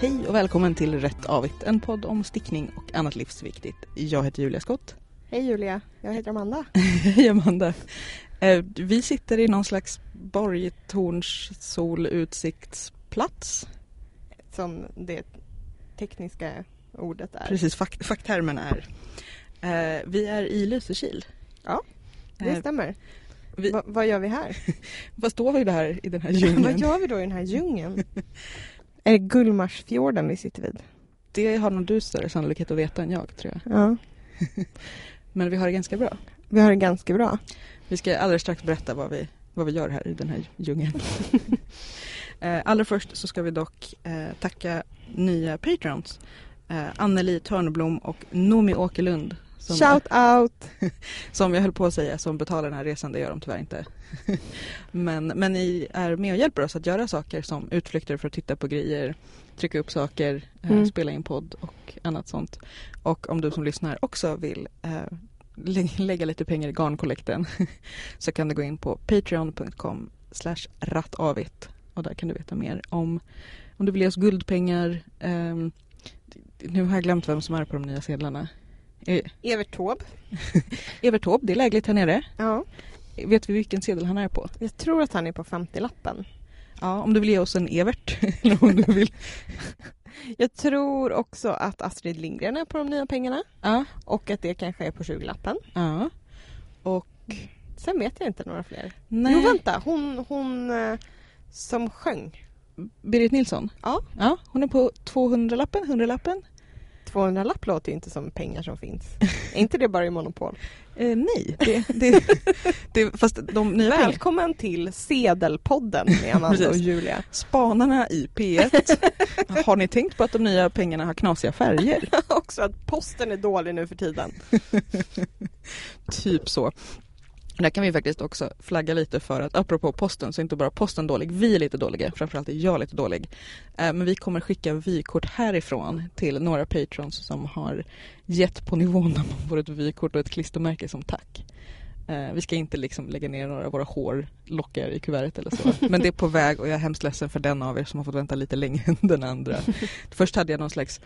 Hej och välkommen till Rätt Avigt, en podd om stickning och annat livsviktigt. Jag heter Julia Skott. Hej Julia, jag heter Amanda. Hej Amanda. Eh, Vi sitter i någon slags borgtorns solutsiktsplats. Som det tekniska ordet är. Precis, fak- facktermen är. Eh, Vi är i Lysekil. Ja, Det Eh, stämmer. vi- Va, vad gör vi här? Vad står vi där i den här vad djungeln? gör vi då i den här djungeln? Är det Gullmarsfjorden vi sitter vid? Det har nog du större sannolikhet att veta än jag tror jag. Ja, Men vi har det ganska bra. vi har det ganska bra. Vi ska alldeles strax berätta vad vi, vad vi gör här i den här djungeln. eh, allra först så ska vi dock eh, tacka nya patrons. Eh, Anneli Törnblom och Nomi Åkerlund. Som, Shout out! som jag höll på att säga, som betalar den här resan. Det gör de tyvärr inte. men, men ni är med och hjälper oss att göra saker som utflykter för att titta på grejer, trycka upp saker, eh, Mm. spela in podd och annat sånt. Och om du som lyssnar också vill eh, lä- lägga lite pengar i garnkollekten så kan du gå in på patreon.com rattavit och där kan du veta mer om om du vill ge oss guldpengar. ehm, nu har jag glömt vem som är på de nya sedlarna. Eh, Evert Taube. Evert Taube, det är lägligt här nere. Ja, Vet vi vilken sedel han är på? jag tror att han är på 50-lappen. Ja, om du vill ge oss en Evert. eller om du vill. Jag tror också att Astrid Lindgren är på de nya pengarna. Ja, Och att det kanske är på 20-lappen. ja. Och Sen vet jag inte några fler. nej, Jo vänta, hon, hon eh, som sjöng. Berit Nilsson. Ja. Ja, hon är på 200-lappen, 100-lappen. 200 lapp låter ju inte som pengar som finns. är inte det bara i Monopol? Eh, nej, det, det, det, fast de nya. Välkommen till Sedelpodden med Amanda och. Julia. Spanarna i P1. Har ni tänkt på att de nya pengarna har knasiga färger? Också att posten är dålig nu för tiden. Typ så. Där kan vi faktiskt också flagga lite för att apropå posten så är inte bara posten dålig, vi är lite dåliga, framförallt är jag lite dålig. Eh, Men vi kommer skicka vykort härifrån till några patrons som har gett på nivån där man får ett vykort och ett klistermärke som tack. Eh, Vi ska inte liksom lägga ner några av våra hårlockar i kuvertet eller så. Men det är på väg och jag är hemskt ledsen för den av er som har fått vänta lite längre än den andra. Först hade jag någon slags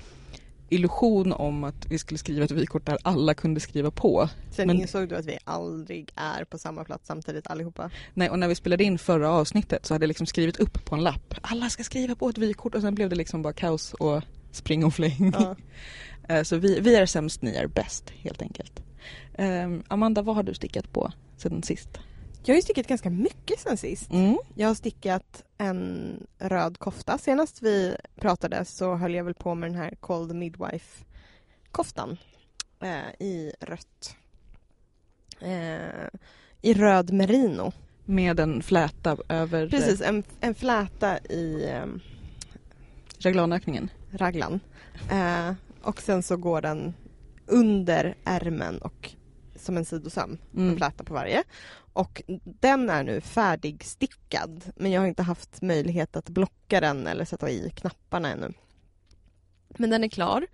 illusion om att vi skulle skriva ett vykort där alla kunde skriva på. Sen Men- insåg du att vi aldrig är på samma plats samtidigt allihopa. Nej, och när vi spelade in förra avsnittet så hade jag liksom skrivit upp på en lapp. Alla ska skriva på ett vykort och sen blev det liksom bara kaos och spring och fläng. Ja. Eh, så vi, vi är sämst, ni är bäst helt enkelt. Ehm, Amanda, vad har du stickat på sedan sist? Jag har ju stickat ganska mycket sen sist. Mm. Jag har stickat en röd kofta. Senast vi pratade så höll jag väl på med den här Cold Midwife koftan eh, i rött. Eh, I röd merino. Med en fläta över Precis, en, en fläta i eh, raglanökningen. raglan. Eh, och sen så går den under ärmen och som en sidosöm. Mm. fläta på varje. Och den är nu färdigstickad men jag har inte haft möjlighet att blocka den eller sätta i knapparna ännu. Men den är klar.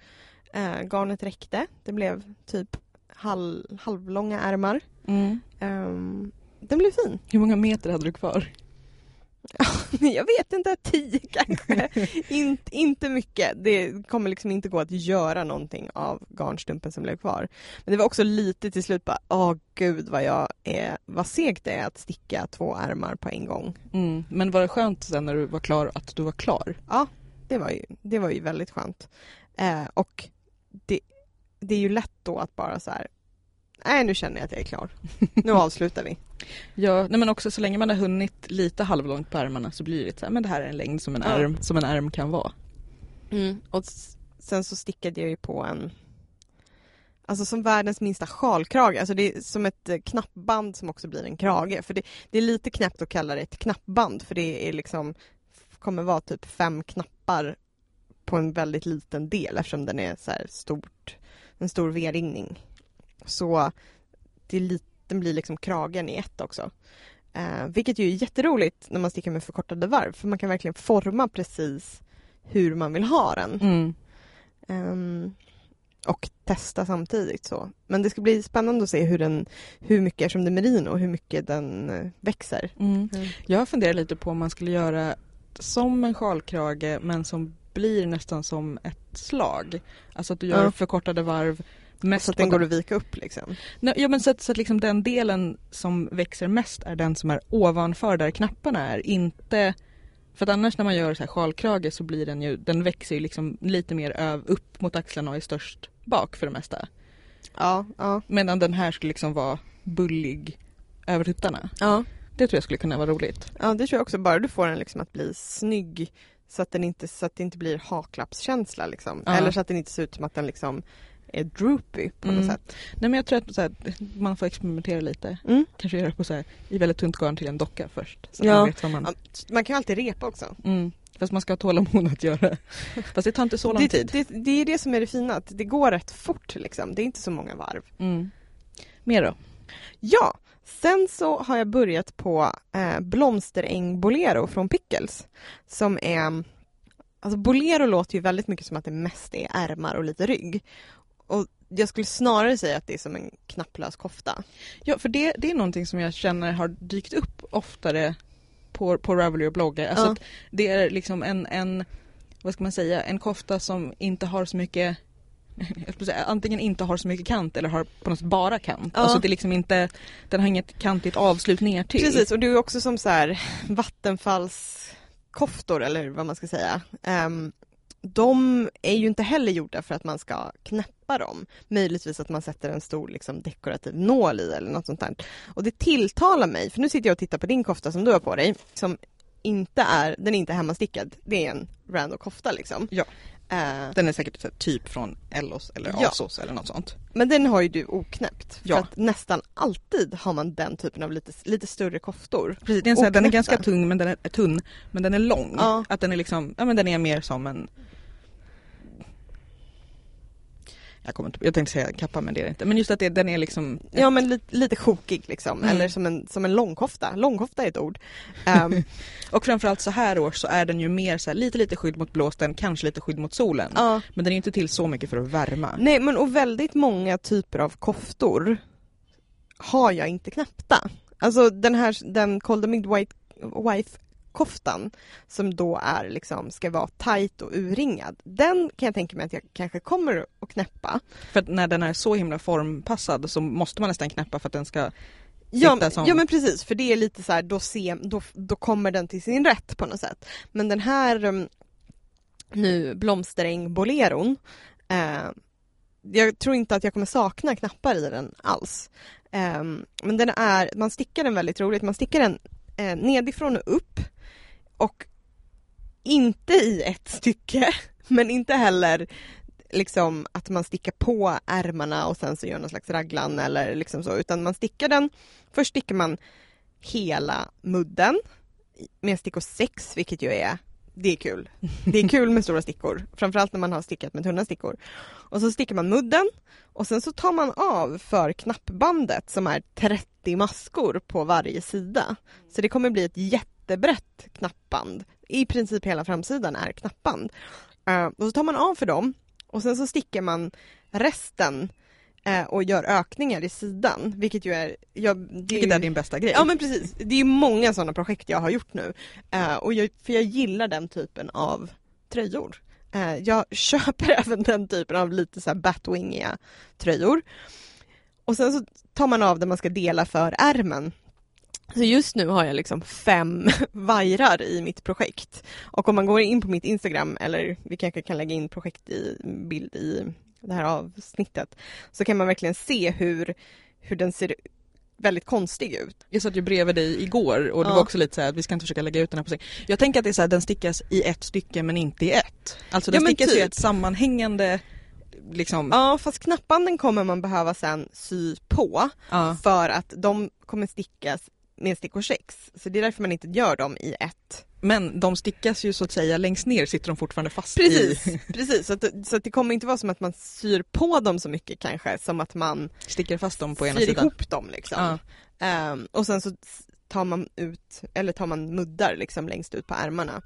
Eh, garnet räckte. Det blev typ halv, halvlånga ärmar. Mm. Ehm, den blev fin. Hur många meter hade du kvar? Jag vet inte, tio kanske. In, inte mycket. Det kommer liksom inte gå att göra någonting av garnstumpen som blev kvar. Men det var också lite till slut bara, åh gud vad jag är, vad segt det är att sticka två ärmar på en gång. Mm. Men var det skönt sen när du var klar att du var klar? Ja, det var ju, det var ju väldigt skönt. Eh, och det, det är ju lätt då att bara så här, nej nu känner jag att jag är klar. Nu avslutar vi. Ja, nej men också så länge man har hunnit lite halvlångt på ärmarna så blir det så här, men det här är en längd som en, Ja. ärm, som en ärm kan vara. Och s- sen så stickade jag ju på en Alltså som världens minsta sjalkrage, alltså det är som ett eh, knappband som också blir en krage. För det, det är lite knäppt att kalla det ett knappband för det är liksom kommer vara typ fem knappar på en väldigt liten del eftersom den är så här stort, en stor V-ringning. Så det är lite, den blir liksom kragen i ett också. Eh, vilket ju är jätteroligt när man stickar med förkortade varv för man kan verkligen forma precis hur man vill ha den. Mm. Ehm, och testa samtidigt så. Men det ska bli spännande att se hur den, hur mycket, eftersom det är merino, hur mycket den eh, växer. Mm. Jag funderar lite på om man skulle göra som en sjalkrage men som blir nästan som ett slag. Alltså att du gör Ja. förkortade varv. Mest så att den går att vika upp liksom. Nej, Ja men så att, så att liksom den delen som växer mest är den som är ovanför där knapparna är. Inte för att annars när man gör så här sjalkrage så blir den ju, den växer ju liksom lite mer öv, upp mot axlarna och är störst bak för det mesta. Ja, ja. Medan den här skulle liksom vara bullig över tuttarna. Ja. Det tror jag skulle kunna vara roligt. ja, det tror jag också. Bara du får den liksom att bli snygg så att, den inte, så att det inte blir haklappskänsla liksom. Ja. Eller så att den inte ser ut som att den liksom är droopy på något Mm. sätt. Nej men jag tror att här, man får experimentera lite. Mm. Kanske göra på så här, i väldigt tunt garn till en docka först. Så Ja. man vet vad man... Man kan ju alltid repa också. Mm. Fast man ska ha tålamod att göra. Fast det tar inte så lång det, tid. Det, det är det som är det fina, att det går rätt fort liksom. Det är inte så många varv. Mm. Mer då? Ja, sen så har jag börjat på eh, Blomsteräng Bolero från Pickles. Som är, alltså Bolero låter ju väldigt mycket som att det mest är ärmar och lite rygg. Och jag skulle snarare säga att det är som en knapplös kofta. Ja, för det, det är någonting som jag känner har dykt upp oftare på, på Ravelry och bloggar. Alltså Ja. det är liksom en, en, vad ska man säga, en kofta som inte har så mycket säga, antingen inte har så mycket kant eller har på något sätt bara kant. Ja. Alltså det är liksom inte, den har inget kantigt avslut ner till. Precis, och det är också som så här vattenfallskoftor eller vad man ska säga. Ehm, de är ju inte heller gjorda för att man ska knäppa dem. Möjligtvis att man sätter en stor liksom, dekorativ nål i eller något sånt där. Och det tilltalar mig, för nu sitter jag och tittar på din kofta som du har på dig, som inte är, den är inte hemmastickad. Det är en random kofta liksom. Ja. Eh, Den är säkert här typ från Ellos eller Ja. Asos eller något sånt. men den har ju du oknäppt. För Ja. att nästan alltid har man den typen av lite, lite större koftor. Precis, det är här, den är ganska tung men den är tunn men den är lång. Ja. Att den är liksom, ja men den är mer som en jag, kommer inte, jag tänkte säga kappa men det är det inte. Men just att det, den är liksom Ja men lite, lite sjokig liksom, Mm. eller som en, som en långkofta. Långkofta är ett ord. Ehm, Och framförallt så här års så är den ju mer så här, lite lite skydd mot blåsten, kanske lite skydd mot solen. ja. Men den är ju inte till så mycket för att värma. Nej men och väldigt många typer av koftor har jag inte knäppta. Alltså den här, den the Midwife wife koftan som då är liksom, ska vara tight och urringad. Den kan jag tänka mig att jag kanske kommer att knäppa. För att när den är så himla formpassad så måste man nästan knäppa för att den ska Ja, som... ja men precis, för det är lite så här, då, se, då, då kommer den till sin rätt på något sätt. Men den här um, nu blomsteräng boleron, eh, jag tror inte att jag kommer sakna knappar i den alls. Eh, men den är, man stickar den väldigt roligt, man stickar den eh, nedifrån och upp och inte i ett stycke, men inte heller liksom att man stickar på ärmarna och sen så gör någon slags raglan eller liksom så, utan man stickar den, först stickar man hela mudden med stickor 6, vilket ju är, det är kul. Det är kul med stora stickor, framförallt när man har stickat med tunna stickor. Och så stickar man mudden och sen så tar man av för knappbandet som är 30 maskor på varje sida. Så det kommer bli ett jättebrett knappband. I princip hela framsidan är knappband. Eh, och så tar man av för dem och sen så stickar man resten eh, och gör ökningar i sidan, vilket ju är... Jag, det är Vilket ju, är din bästa grej. Ja men precis, det är ju många sådana projekt jag har gjort nu. Eh, och jag, för jag gillar den typen av tröjor. Jag köper även den typen av lite så här batwingiga tröjor. Och sen så tar man av det man ska dela för ärmen. Så just nu har jag liksom fem vajrar i mitt projekt. Och om man går in på mitt Instagram, eller vi kanske kan lägga in projekt i bild i det här avsnittet, så kan man verkligen se hur, hur den ser väldigt konstig ut. Jag satt ju bredvid dig igår och det Ja. var också lite så här att vi ska inte försöka lägga ut den här på sig. Jag tänker att det är så här, den stickas i ett stycke men inte i ett. Alltså den Ja, stickas i typ. ett sammanhängande liksom. Ja, fast knappbanden kommer man behöva sen sy på Ja. för att de kommer stickas med stickor 6. Så det är därför man inte gör dem i ett. Men de stickas ju så att säga längst ner sitter de fortfarande fast Precis, i. precis. Så, att, så att det kommer inte vara som att man syr på dem så mycket kanske som att man Stickar fast dem på ena syr sidan. ihop dem liksom. Ja. Ehm, och sen så tar man ut, eller tar man muddar liksom längst ut på ärmarna.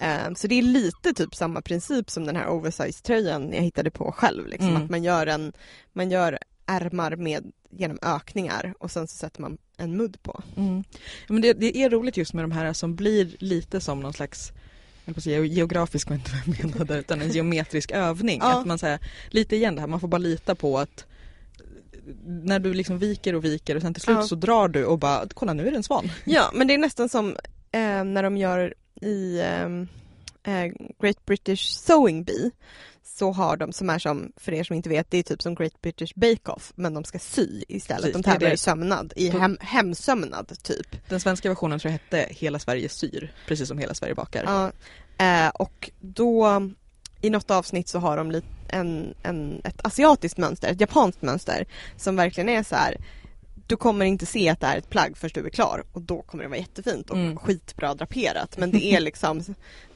Ehm, så det är lite typ samma princip som den här oversize-tröjan jag hittade på själv. Liksom. Mm. Att man gör, en, man gör ärmar med, genom ökningar och sen så sätter man en mudd på. Mm. Men det, det är roligt just med de här som blir lite som någon slags geografisk var inte vad jag menade utan en geometrisk övning. Ja. Att man säger lite igen det här, man får bara lita på att när du liksom viker och viker och sen till slut Ja. så drar du och bara kolla nu är det en svan. Ja, men det är nästan som eh, när de gör i ehm, eh, Great British Sewing Bee så har de som är som, för er som inte vet, det är typ som Great British Bake Off men de ska sy istället. Precis, de tävlar i sömnad, i hem, hemsömnad typ. Den svenska versionen tror jag hette Hela Sverige syr, precis som Hela Sverige bakar. Ja, eh, och då i något avsnitt så har de en, en, ett asiatiskt mönster, ett japanskt mönster som verkligen är så här. Du kommer inte se att det är ett plagg förrän du är klar och då kommer det vara jättefint och Mm. skitbra draperat. Men det är liksom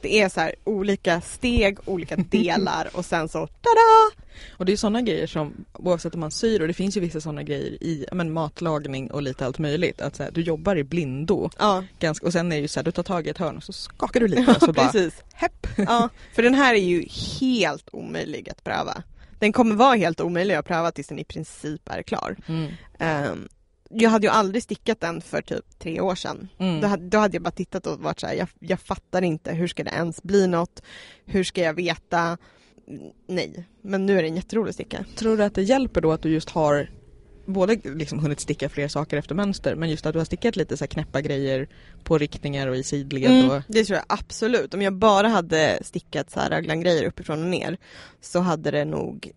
Det är så här olika steg, olika delar och sen så tada! Och det är sådana grejer som oavsett om man syr och det finns ju vissa sådana grejer i men, matlagning och lite allt möjligt. Att så här, du jobbar i blindo Ja, ganska, och sen är det ju så här, du tar tag i ett hörn och så skakar du lite och så bara precis. hepp. Ja, för den här är ju helt omöjlig att pröva. Den kommer vara helt omöjlig att pröva tills den i princip är klar. Mm. Ehm, jag hade ju aldrig stickat den för typ tre år sedan. Mm. Då, hade, då hade jag bara tittat och varit så här, jag, jag fattar inte, hur ska det ens bli något? Hur ska jag veta? Nej, men nu är den jätterolig att sticka. Tror du att det hjälper då att du just har både liksom hunnit sticka fler saker efter mönster men just att du har stickat lite så här knäppa grejer på riktningar och i sidled och Mm, det tror jag absolut. Om jag bara hade stickat så här raglan-grejer uppifrån och ner så hade det nog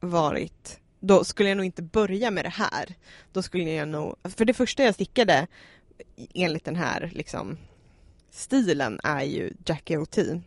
varit då skulle jag nog inte börja med det här. Då skulle jag nog, för det första jag stickade enligt den här liksom stilen är ju Jackie O.T.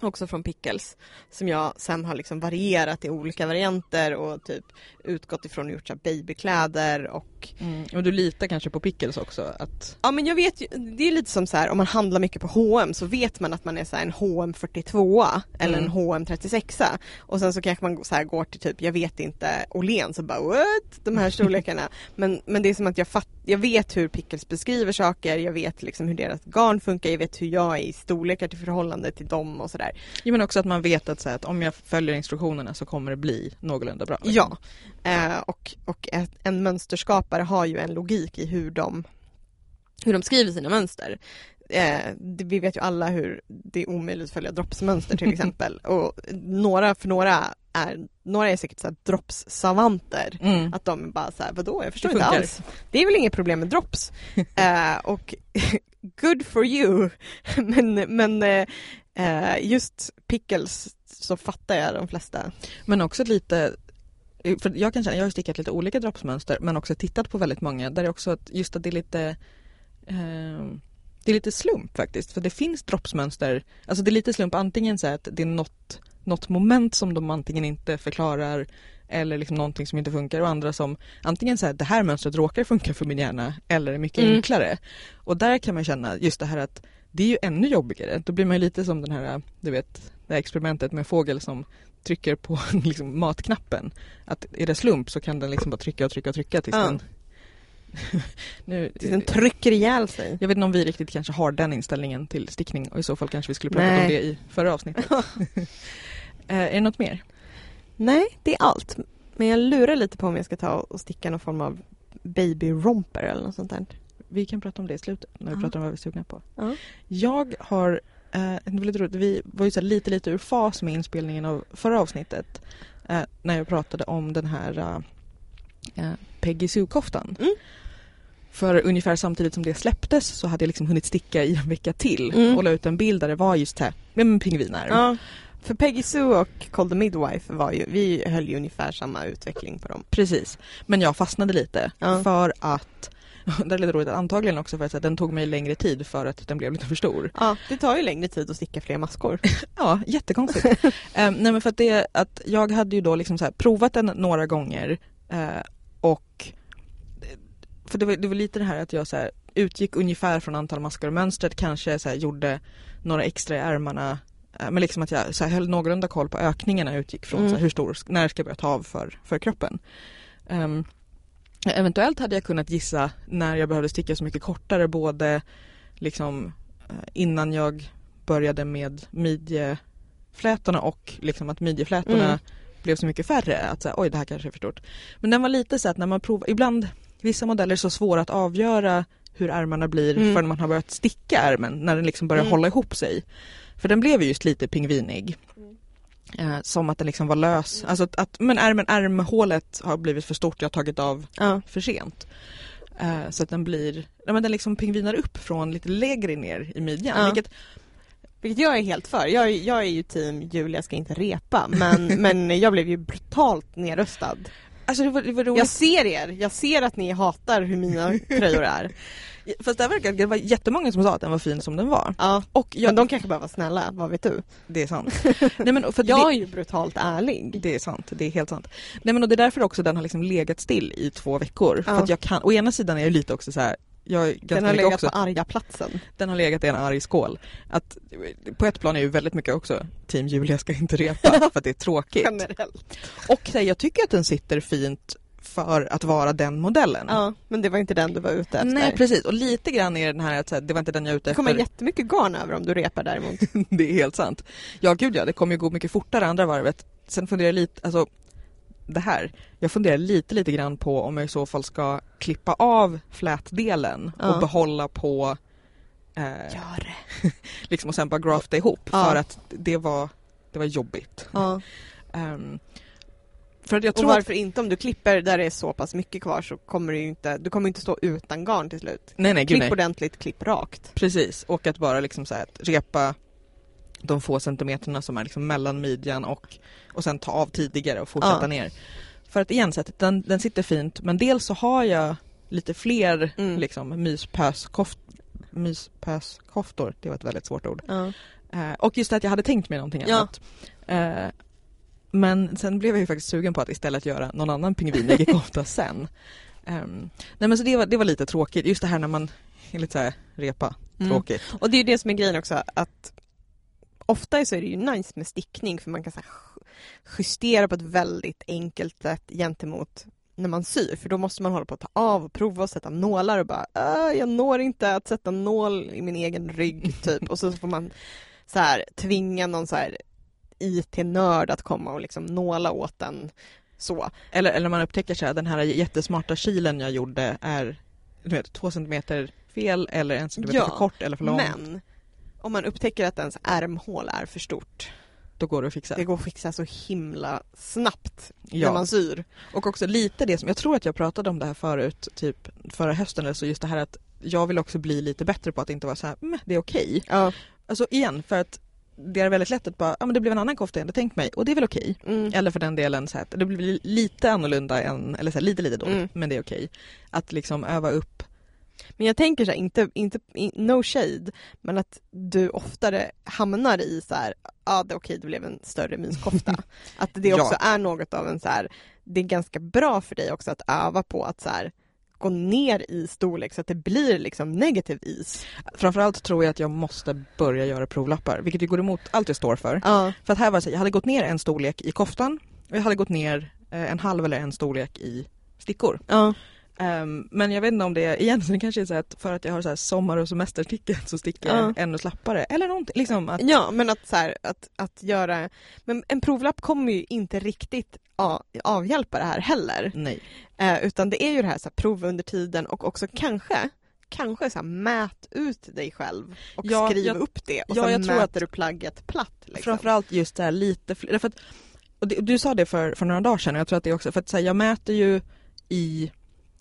Också från Pickles. Som jag sen har liksom varierat i olika varianter och typ utgått ifrån och gjort så babykläder och Mm. Och du litar kanske på Pickles också? Att... Ja men jag vet ju, det är lite som så här om man handlar mycket på H&M så vet man att man är så en H&M 42 eller Mm. en H&M 36 och sen så kanske man så går till typ, jag vet inte, Åhléns och bara what? De här storlekarna. men, men det är som att jag, fatt, jag vet hur Pickles beskriver saker, jag vet liksom hur deras garn funkar, jag vet hur jag är i storlekar till förhållande till dem och sådär. Ja men också att man vet att, så här, att om jag följer instruktionerna så kommer det bli någorlunda bra. liksom. Ja, eh, och, och ett, en mönsterskapare har ju en logik i hur de, hur de skriver sina mönster. Eh, det, vi vet ju alla hur det är omöjligt att följa droppsmönster till exempel. och några, för några är, några är säkert så här droppssavanter. Mm. Att de bara så här, vadå jag förstår inte alls. Det är väl inget problem med drops. eh, och good for you. men men eh, just pickles så fattar jag de flesta. Men också lite för jag kan känna, jag har stickat lite olika droppsmönster men också tittat på väldigt många där det också att just att det är lite eh, Det är lite slump faktiskt för det finns droppsmönster Alltså det är lite slump antingen så att det är något, något moment som de antingen inte förklarar eller liksom någonting som inte funkar och andra som antingen så här det här mönstret råkar funka för min hjärna eller är mycket Mm. enklare. Och där kan man känna just det här att det är ju ännu jobbigare. Då blir man lite som den här, du vet, det här experimentet med en fågel som trycker på liksom, matknappen. Att är det slump så kan den liksom bara trycka och trycka och trycka tills Ja. den... nu, den trycker ihjäl sig. jag vet inte om vi riktigt kanske har den inställningen till stickning och i så fall kanske vi skulle prata Nej. om det i förra avsnittet. Eh, är det något mer? Nej, det är allt. Men jag lurar lite på om jag ska ta och sticka någon form av baby romper eller något sånt där. Vi kan prata om det i slutet när vi Ja. pratar om vad vi är sugna på. Ja. Jag har, eh, vi var ju lite lite ur fas med inspelningen av förra avsnittet. Eh, när jag pratade om den här eh, eh, Peggy Sue-koftan. Mm. För ungefär samtidigt som det släpptes så hade jag liksom hunnit sticka i en vecka till Mm. och la ut en bild där det var just här, med pingviner. Ja, för Peggy Sue och Call the Midwife var ju, vi höll ju ungefär samma utveckling på dem. Precis. Men jag fastnade lite Ja. för att det är lite roligt, antagligen också för att den tog mig längre tid för att den blev lite för stor. Ja, det tar ju längre tid att sticka fler maskor. Ja, jättekonstigt. um, nej men för att det att jag hade ju då liksom så provat den några gånger eh, och för det var, det var lite det här att jag så här utgick ungefär från antal maskor och mönstret kanske så här gjorde några extra i ärmarna eh, men liksom att jag så här höll någorlunda koll på ökningarna utgick från Mm. så här, hur stor, när ska jag börja ta av för, för kroppen. Ehm, eventuellt hade jag kunnat gissa när jag behövde sticka så mycket kortare både liksom eh, innan jag började med midjeflätorna och liksom att midjeflätorna Mm. blev så mycket färre. Att säga, oj det här kanske är för stort. Men den var lite så att när man provar, ibland vissa modeller är så svåra att avgöra hur ärmarna blir Mm. förrän man har börjat sticka ärmen, när den liksom börjar Mm. hålla ihop sig. För den blev ju just lite pingvinig. Mm. Eh, som att den liksom var lös. Alltså att, att men ärmen, ärmhålet har blivit för stort, jag har tagit av Ja. för sent. Eh, så att den blir, ja, men den liksom pingvinar upp från lite lägre ner i midjan. Ja. Vilket, Vilket jag är helt för. Jag, är- jag är ju team Julia ska inte repa men, men jag blev ju brutalt nerröstad. Alltså det var, det var roligt. Jag ser er, jag ser att ni hatar hur mina tröjor är. Fast det, verkar, det var jättemånga som sa att den var fin som den var. Ja. Och jag, Men de kanske bara var snälla, vad vet du? det är sant. Nej, men för Jag det, är ju brutalt ärlig. det är sant, det är helt sant. Nej men och det är därför också den har liksom legat still i två veckor. För Ja. att jag kan, å ena sidan är jag lite också så här. Jag Den har legat också, på arga platsen. den har legat i en arg skål. Att, på ett plan är ju väldigt mycket också Team Julia ska inte repa för att det är tråkigt. Generellt. Och här, jag tycker att den sitter fint för att vara den modellen. Ja, men det var inte den du var ute efter. Nej precis, och lite grann är den här att här, det var inte den jag är ute det kommer efter. jättemycket garn över om du repar däremot. det är helt sant. Ja gud ja, det kommer ju gå mycket fortare andra varvet. Sen funderar jag lite, alltså det här. Jag funderar lite lite grann på om jag i så fall ska klippa av flätdelen Ja. och behålla på eh, Gör det. liksom och sen bara grafta ihop Ja. för att det var, det var jobbigt. Ja. Ehm, för att jag Och tror att, varför inte? Om du klipper där det är så pass mycket kvar så kommer du inte, du kommer inte stå utan garn till slut. nej nej Klipp nej. ordentligt, klipp rakt. Precis, och att bara liksom så här, att repa de få centimeterna som är liksom mellan midjan och, och sen ta av tidigare och fortsätta Ja. ner. För att igen, den, den sitter fint men dels så har jag lite fler Mm. liksom myspöskoft, myspöskoftor, det var ett väldigt svårt ord. Ja. Eh, och just att jag hade tänkt mig någonting Ja. annat. Eh, men sen blev jag ju faktiskt sugen på att istället göra någon annan pingvinig kofta sen. Ehm, nej men så det var, det var lite tråkigt, just det här när man lite så här repa, Mm. tråkigt. Och det är ju det som är grejen också att ofta så är det ju nice med stickning för man kan så justera på ett väldigt enkelt sätt gentemot när man syr för då måste man hålla på att ta av och prova och sätta nålar och bara "Äh, jag når inte att sätta nål i min egen rygg typ och så får man så här tvinga någon så här IT-nörd att komma och liksom nåla åt den så. Eller, eller man upptäcker så här, den här jättesmarta kilen jag gjorde är du vet, två centimeter fel eller en centimeter Ja, för kort eller för lång. Men om man upptäcker att ens ärmhål är för stort Då går det att fixa. Det går att fixa så himla snabbt ja. när man syr. Och också lite det som, jag tror att jag pratade om det här förut, typ förra hösten eller så, just det här att jag vill också bli lite bättre på att inte vara så här, "Meh, det är okej. Ja. Alltså igen, för att det är väldigt lätt att bara, ja men det blev en annan kofta jag hade tänkt mig och det är väl okej. Mm. Eller för den delen så här, att det blir lite annorlunda än, eller så här, lite lite dåligt, Mm. men det är okej. Att liksom öva upp Men jag tänker så här, inte, inte, in- no shade, men att du oftare hamnar i så här, ja ah, det är okej det blev en större myskofta. att det Ja. också är något av en så här, det är ganska bra för dig också att öva på att så här gå ner i storlek så att det blir liksom negativ is. Framförallt tror jag att jag måste börja göra provlappar, vilket ju går emot allt jag står för. Ja. För att här var det så, jag hade gått ner en storlek i koftan och jag hade gått ner eh, en halv eller en storlek i stickor. Ja. Ehm, men jag vet inte om det är, egentligen kanske är så att för att jag har så här sommar och semesterstickor så stickar jag Ja. ännu slappare. Eller någonting, liksom att, Ja, men att, så här, att, att göra... Men en provlapp kommer ju inte riktigt avhjälpa det här heller. nej. Eh, utan det är ju det här, så här prov under tiden och också kanske Kanske så här, mät ut dig själv och Ja, skriv jag- upp det och ja, sen jag tror mäter att- du plagget platt. Liksom. Framförallt just det här lite fler, för att, och det, du sa det för, för några dagar sedan och jag tror att det är också, för att så här, jag mäter ju i,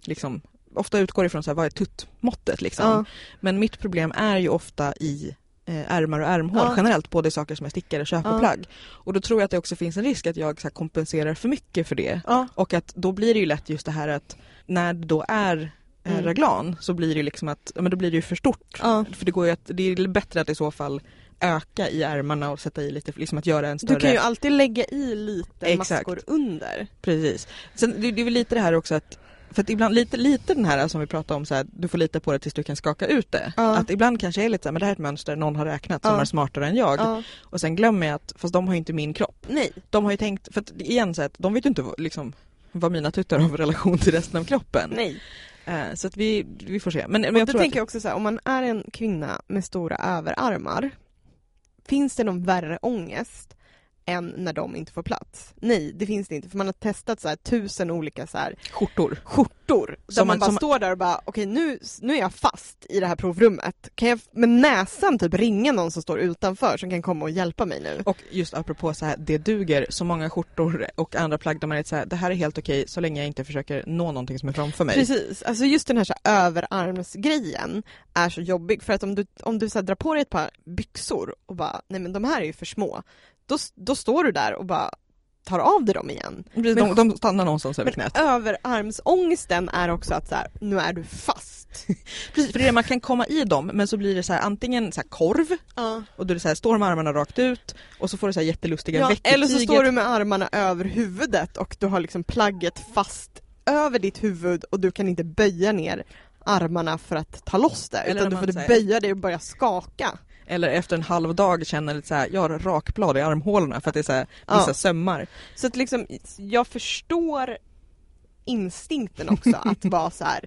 liksom, ofta utgår ifrån så här, vad är tuttmåttet liksom. Ja. Men mitt problem är ju ofta i eh, ärmar och ärmhål Ja. generellt, både saker som jag stickar och köper Ja. plagg. Och då tror jag att det också finns en risk att jag så här, kompenserar för mycket för det. Ja. Och att då blir det ju lätt just det här att när det då är eh, Mm. raglan så blir det ju liksom att, men då blir det ju för stort. Ja. För det går ju att, det är bättre att i så fall öka i ärmarna och sätta i lite, liksom att göra en större Du kan ju alltid lägga i lite Exakt. maskor under. Precis. Sen det, det är väl lite det här också att för att ibland lite, lite den här som vi pratade om så här, du får lita på det tills du kan skaka ut det. Ja. Att ibland kanske är lite så här, men det här är ett mönster någon har räknat som Ja. är smartare än jag. Ja. Och sen glömmer jag att, fast de har ju inte min kropp. Nej. De har ju tänkt, för att igen så att de vet ju inte liksom vad mina tuttar har för relation till resten av kroppen. Nej. Eh, så att vi, vi får se. Men, men jag tror tänker att, jag också så här, om man är en kvinna med stora överarmar, finns det någon värre ångest än när de inte får plats. Nej, det finns det inte för man har testat så här tusen olika så här Skjortor. skjortor. Där Som man man- bara som- står där och bara okej nu, nu är jag fast i det här provrummet. Kan jag med näsan typ ringa någon som står utanför som kan komma och hjälpa mig nu? Och just apropå så här, det duger så många skjortor och andra plagg där man är så här, det här är helt okej så länge jag inte försöker nå någonting som är framför mig. Precis, alltså just den här, så här överarmsgrejen är så jobbig för att om du, om du så drar på dig ett par byxor och bara nej men de här är ju för små. Då, då står du där och bara tar av dig dem igen. Precis, Men- de, de stannar någonstans över knät. överarmsångesten är också att så här, nu är du fast. Precis, för det är man kan komma i dem men så blir det så här antingen så här korv Ja. och det så här, står med armarna rakt ut och så får du så här jättelustiga Ja, i eller så står du med armarna över huvudet och du har liksom plagget fast över ditt huvud och du kan inte böja ner armarna för att ta loss det utan du får böja dig och börja skaka. Eller efter en halv dag känner lite så här, jag har rakblad i armhålorna för att det är så här, Ja. vissa sömmar. Så att liksom, jag förstår instinkten också att vara så här.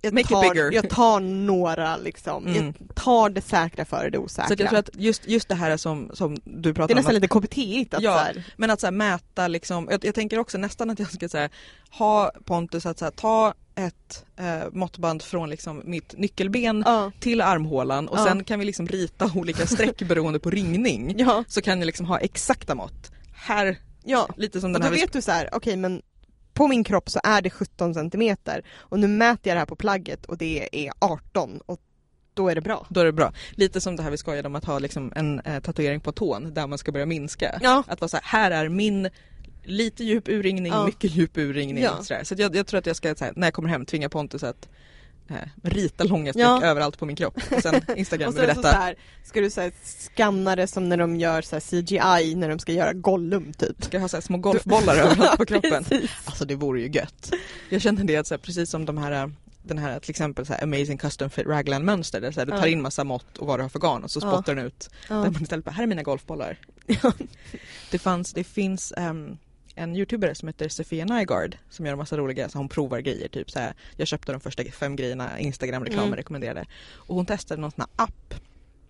Jag tar, jag tar några liksom, Mm. jag tar det säkra före det osäkra. Så jag tror att just, just det här som, som du det är pratar om, nästan att, lite KBT-igt att Ja. så men att så mäta liksom, jag, jag tänker också nästan att jag ska säga ha Pontus att så här, ta ett eh, måttband från liksom mitt nyckelben ja, till armhålan och Ja. sen kan vi liksom rita olika streck beroende på ringning. ja, Så kan ni liksom ha exakta mått. Här, ja. lite som Och den då här vet du så här, okej men på min kropp så är det 17 centimeter och nu mäter jag det här på plagget och det är 18 och då är det bra. Då är det bra. Lite som det här vi skojade om att ha liksom en eh, tatuering på tån där man ska börja minska. Ja, Att vara så här, här är min lite djup urringning, Ja. mycket djup urringning. Ja. Så, där. så jag, jag tror att jag ska, så här, när jag kommer hem, tvinga Pontus att eh, rita långa streck Ja. överallt på min kropp. Och sen Instagram och sen så, här, ska du så skanna det som när de gör så CGI när de ska göra Gollum typ. Ska jag ha så små golfbollar överallt på kroppen. Alltså det vore ju gött. Jag känner det att så här, precis som de här den här till exempel så här amazing custom fit raglan mönster där så här, du tar Ja. in massa mått och vad du har för garn och så Ja. spottar den ut. Ja. Där man istället bara, här är mina golfbollar. Ja. Det, fanns, det finns ehm, en youtubare som heter Sofia Nygaard som gör en massa roliga, så hon provar grejer typ så här. Jag köpte de första fem grejerna Instagram-reklamen Mm. rekommenderade. Och hon testade någon sån här app.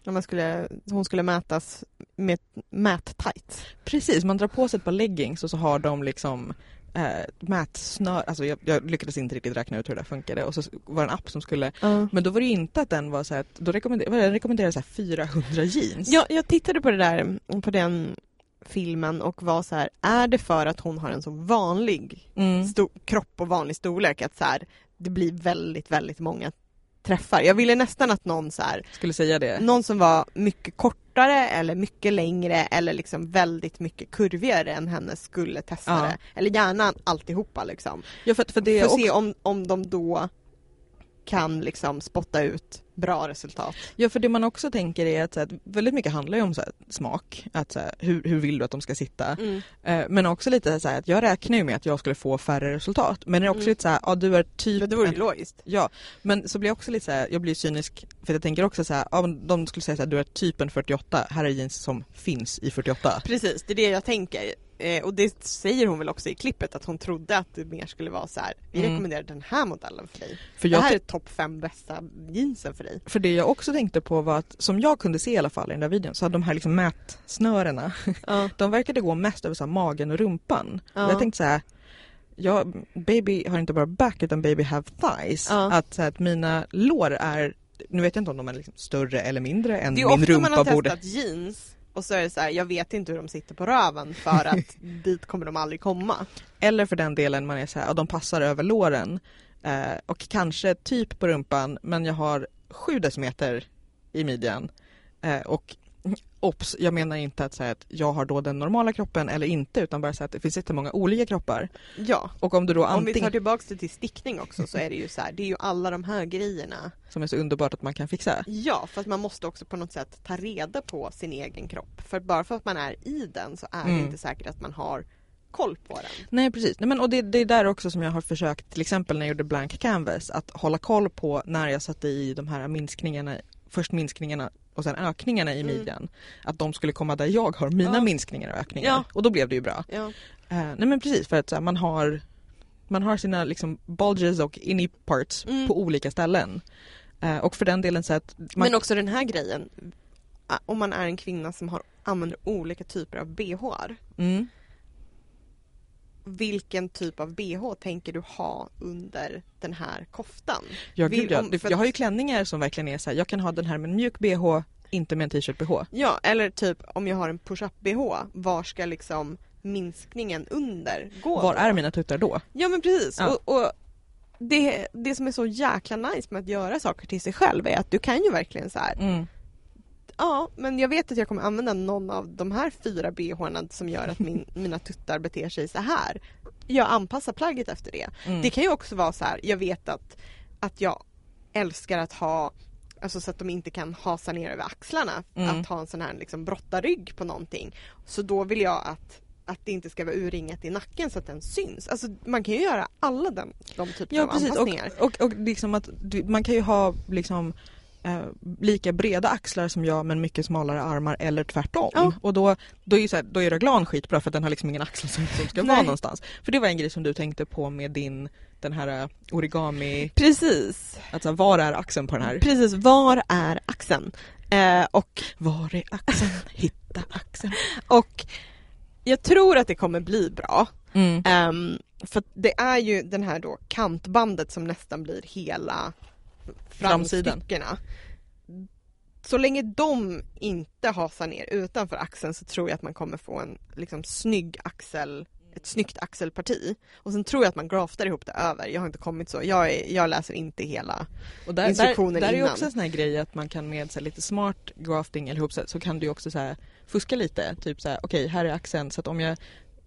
Man skulle, hon skulle mätas med mät-tights. Precis, man drar på sig ett par leggings och så har de liksom eh, mätsnör, alltså jag, jag lyckades inte riktigt räkna ut hur det funkade och så var det en app som skulle Ja. Men då var det ju inte att den var så här, att- då rekommenderade, den rekommenderade så här 400 jeans. Ja, jag tittade på det där, på den filmen och var så här, är det för att hon har en så vanlig Mm. kropp och vanlig storlek att så här, det blir väldigt, väldigt många träffar. Jag ville nästan att någon så här, Skulle säga det. någon som var mycket kortare eller mycket längre eller liksom väldigt mycket kurvigare än henne skulle testa Ja. det. Eller gärna alltihopa liksom. Ja för, för det För att se om, om de då kan liksom spotta ut bra resultat. ja för det man också tänker är att, så här, att väldigt mycket handlar ju om så här, smak. Att, så här, hur, hur vill du att de ska sitta? Eh, men också lite så här, att jag räknar ju med att jag skulle få färre resultat. Men det är också Mm. lite så här, ja du är typ Ja, det vore ju logiskt. Ja, men så blir jag också lite så här, jag blir cynisk för jag tänker också så här, ja, men de skulle säga så här, du är typ en 48, här är jeans som finns i 48. Precis, det är det jag tänker. Eh, och det säger hon väl också i klippet att hon trodde att det mer skulle vara så här. Vi Mm. rekommenderar den här modellen för dig. För Det här är topp fem bästa jeansen för dig. För det jag också tänkte på var att, som jag kunde se i alla fall i den där videon, så hade de här liksom mätsnörena, Ja. de verkade gå mest över så magen och rumpan. Ja. Och jag tänkte så här, ja, baby har inte bara back utan baby have thighs. Ja. Att, så här, att mina lår är, nu vet jag inte om de är liksom större eller mindre än Det är min ofta man rumpa har borde. testat jeans och så är det så här, jag vet inte hur de sitter på röven för att dit kommer de aldrig komma. Eller för den delen man är så här, ja, de passar över låren. Eh, och kanske typ på rumpan men jag har sju decimeter i midjan. Eh, och Ops, jag menar inte att säga att jag har då den normala kroppen eller inte utan bara säga att det finns jättemånga olika kroppar. Ja, Och om du då om vi tar antingen, tillbaks det till stickning också så är det ju så här, det är ju alla de här grejerna. som är så underbart att man kan fixa. Ja, för att man måste också på något sätt ta reda på sin egen kropp. För bara för att man är i den så är det Mm. inte säkert att man har koll på den. Nej precis, Nej, men, och det, det är där också som jag har försökt till exempel när jag gjorde blank canvas att hålla koll på när jag satte i de här minskningarna, först minskningarna och sen ökningarna i Mm. midjan. Att de skulle komma där jag har mina Ja. minskningar och ökningar. Ja. Och då blev det ju bra. Ja. Eh, nej men precis för att här, man har man har sina liksom bulges och innie parts Mm. på olika ställen. Eh, och för den delen så att man, Men också den här grejen, om man är en kvinna som har använder olika typer av bh. Mm. Vilken typ av bh tänker du ha under den här koftan? Ja, gud, ja. Jag har ju klänningar som verkligen är så här, jag kan ha den här med en mjuk bh, inte med en t-shirt bh. Ja, eller typ om jag har en push-up bh, var ska liksom minskningen under gå? Var då? är mina tuttar då? Ja men precis. Ja. Och, och det, det som är så jäkla nice med att göra saker till sig själv är att du kan ju verkligen så här. Mm. Ja men jag vet att jag kommer använda någon av de här fyra bhna som gör att min, mina tuttar beter sig så här. Jag anpassar plagget efter det. Mm. Det kan ju också vara så här, jag vet att, att jag älskar att ha Alltså så att de inte kan hasa ner över axlarna. Mm. Att ha en sån här liksom brottarrygg på någonting. Så då vill jag att, att det inte ska vara urringat i nacken så att den syns. Alltså man kan ju göra alla den, de typerna Ja av precis och, anpassningar. och, och liksom att du, man kan ju ha liksom eh, lika breda axlar som jag men mycket smalare armar eller tvärtom. Ja. Och då, då är så här, då är reglan skitbra för att den har liksom ingen axel som, som ska vara Nej. någonstans. För det var en grej som du tänkte på med din den här eh, origami, Precis. att så här, var är axeln på den här? Precis, var är axeln? Eh, och, Var är axeln? Hitta axeln. och jag tror att det kommer bli bra. Mm. Ehm, för det är ju den här då kantbandet som nästan blir hela. Framstyckena. Så länge de inte hasar ner utanför axeln så tror jag att man kommer få en liksom snygg axel ett snyggt axelparti. Och sen tror jag att man graftar ihop det över. Jag har inte kommit så. Jag, är, jag läser inte hela. Och där, där, instruktioner där är ju innan. också en sån här grej att man kan med så lite smart grafting eller ihop så, så kan du också så här, fuska lite. Typ så här, okej här är axeln så att om jag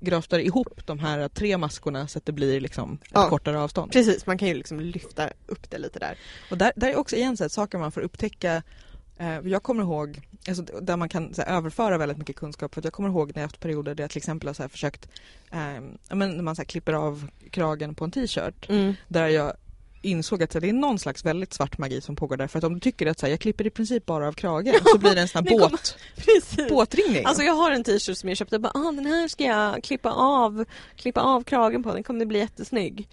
graftar ihop de här tre maskorna så att det blir liksom ett Ja. kortare avstånd. Precis, man kan ju liksom lyfta upp det lite där. Och där, där är också igen så här, saker man får upptäcka. Eh, jag kommer ihåg, alltså, där man kan här, överföra väldigt mycket kunskap. För att jag kommer ihåg när jag haft perioder där jag till exempel har så här, försökt, eh, men när man så klipper av kragen på en t-shirt. Där jag insåg att så här, det är någon slags väldigt svart magi som pågår där. För att om du tycker att så här, jag klipper i princip bara av kragen så blir det en sån här båt, båtringning. Alltså jag har en t-shirt som jag köpte och bara, ah, den här ska jag klippa av, klippa av kragen på, den kommer bli jättesnygg.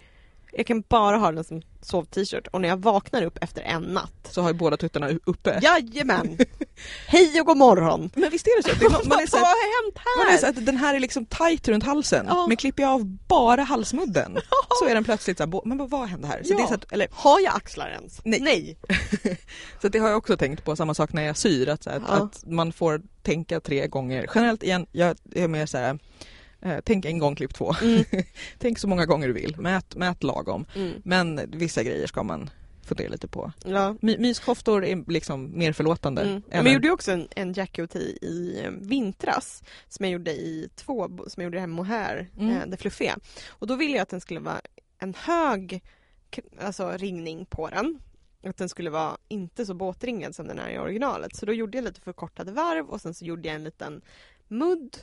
Jag kan bara ha den som sov-t-shirt och när jag vaknar upp efter en natt så har ju båda tuttarna uppe. Jajamän! Hej och god morgon! Men visst är det så? Det är, no- man är så Vad här, har hänt man är här? så att den här är liksom tight runt halsen. Ja. Men klipper jag av bara halsmudden så är den plötsligt så här, men vad- hände här? Så, Ja. det är så att, eller, Har jag axlar ens? Nej. Nej. så det har jag också tänkt på, samma sak när jag syr. Att, så här, att, Ja. att man får tänka tre gånger. Generellt igen, jag är mer så här, tänk en gång, klipp två. Mm. tänk så många gånger du vill, mät, mät lagom. Mm. Men vissa grejer ska man fundera lite på. Ja. My, myskoftor är liksom mer förlåtande. Mm. än Men jag gjorde också en, en jackie i eh, vintras som jag gjorde i två, som jag gjorde det här Mm. eh, det fluffiga. Och då ville jag att den skulle vara en hög alltså, ringning på den. Att den skulle vara inte så båtringad som den är i originalet. Så då gjorde jag lite förkortade varv och sen så gjorde jag en liten mudd.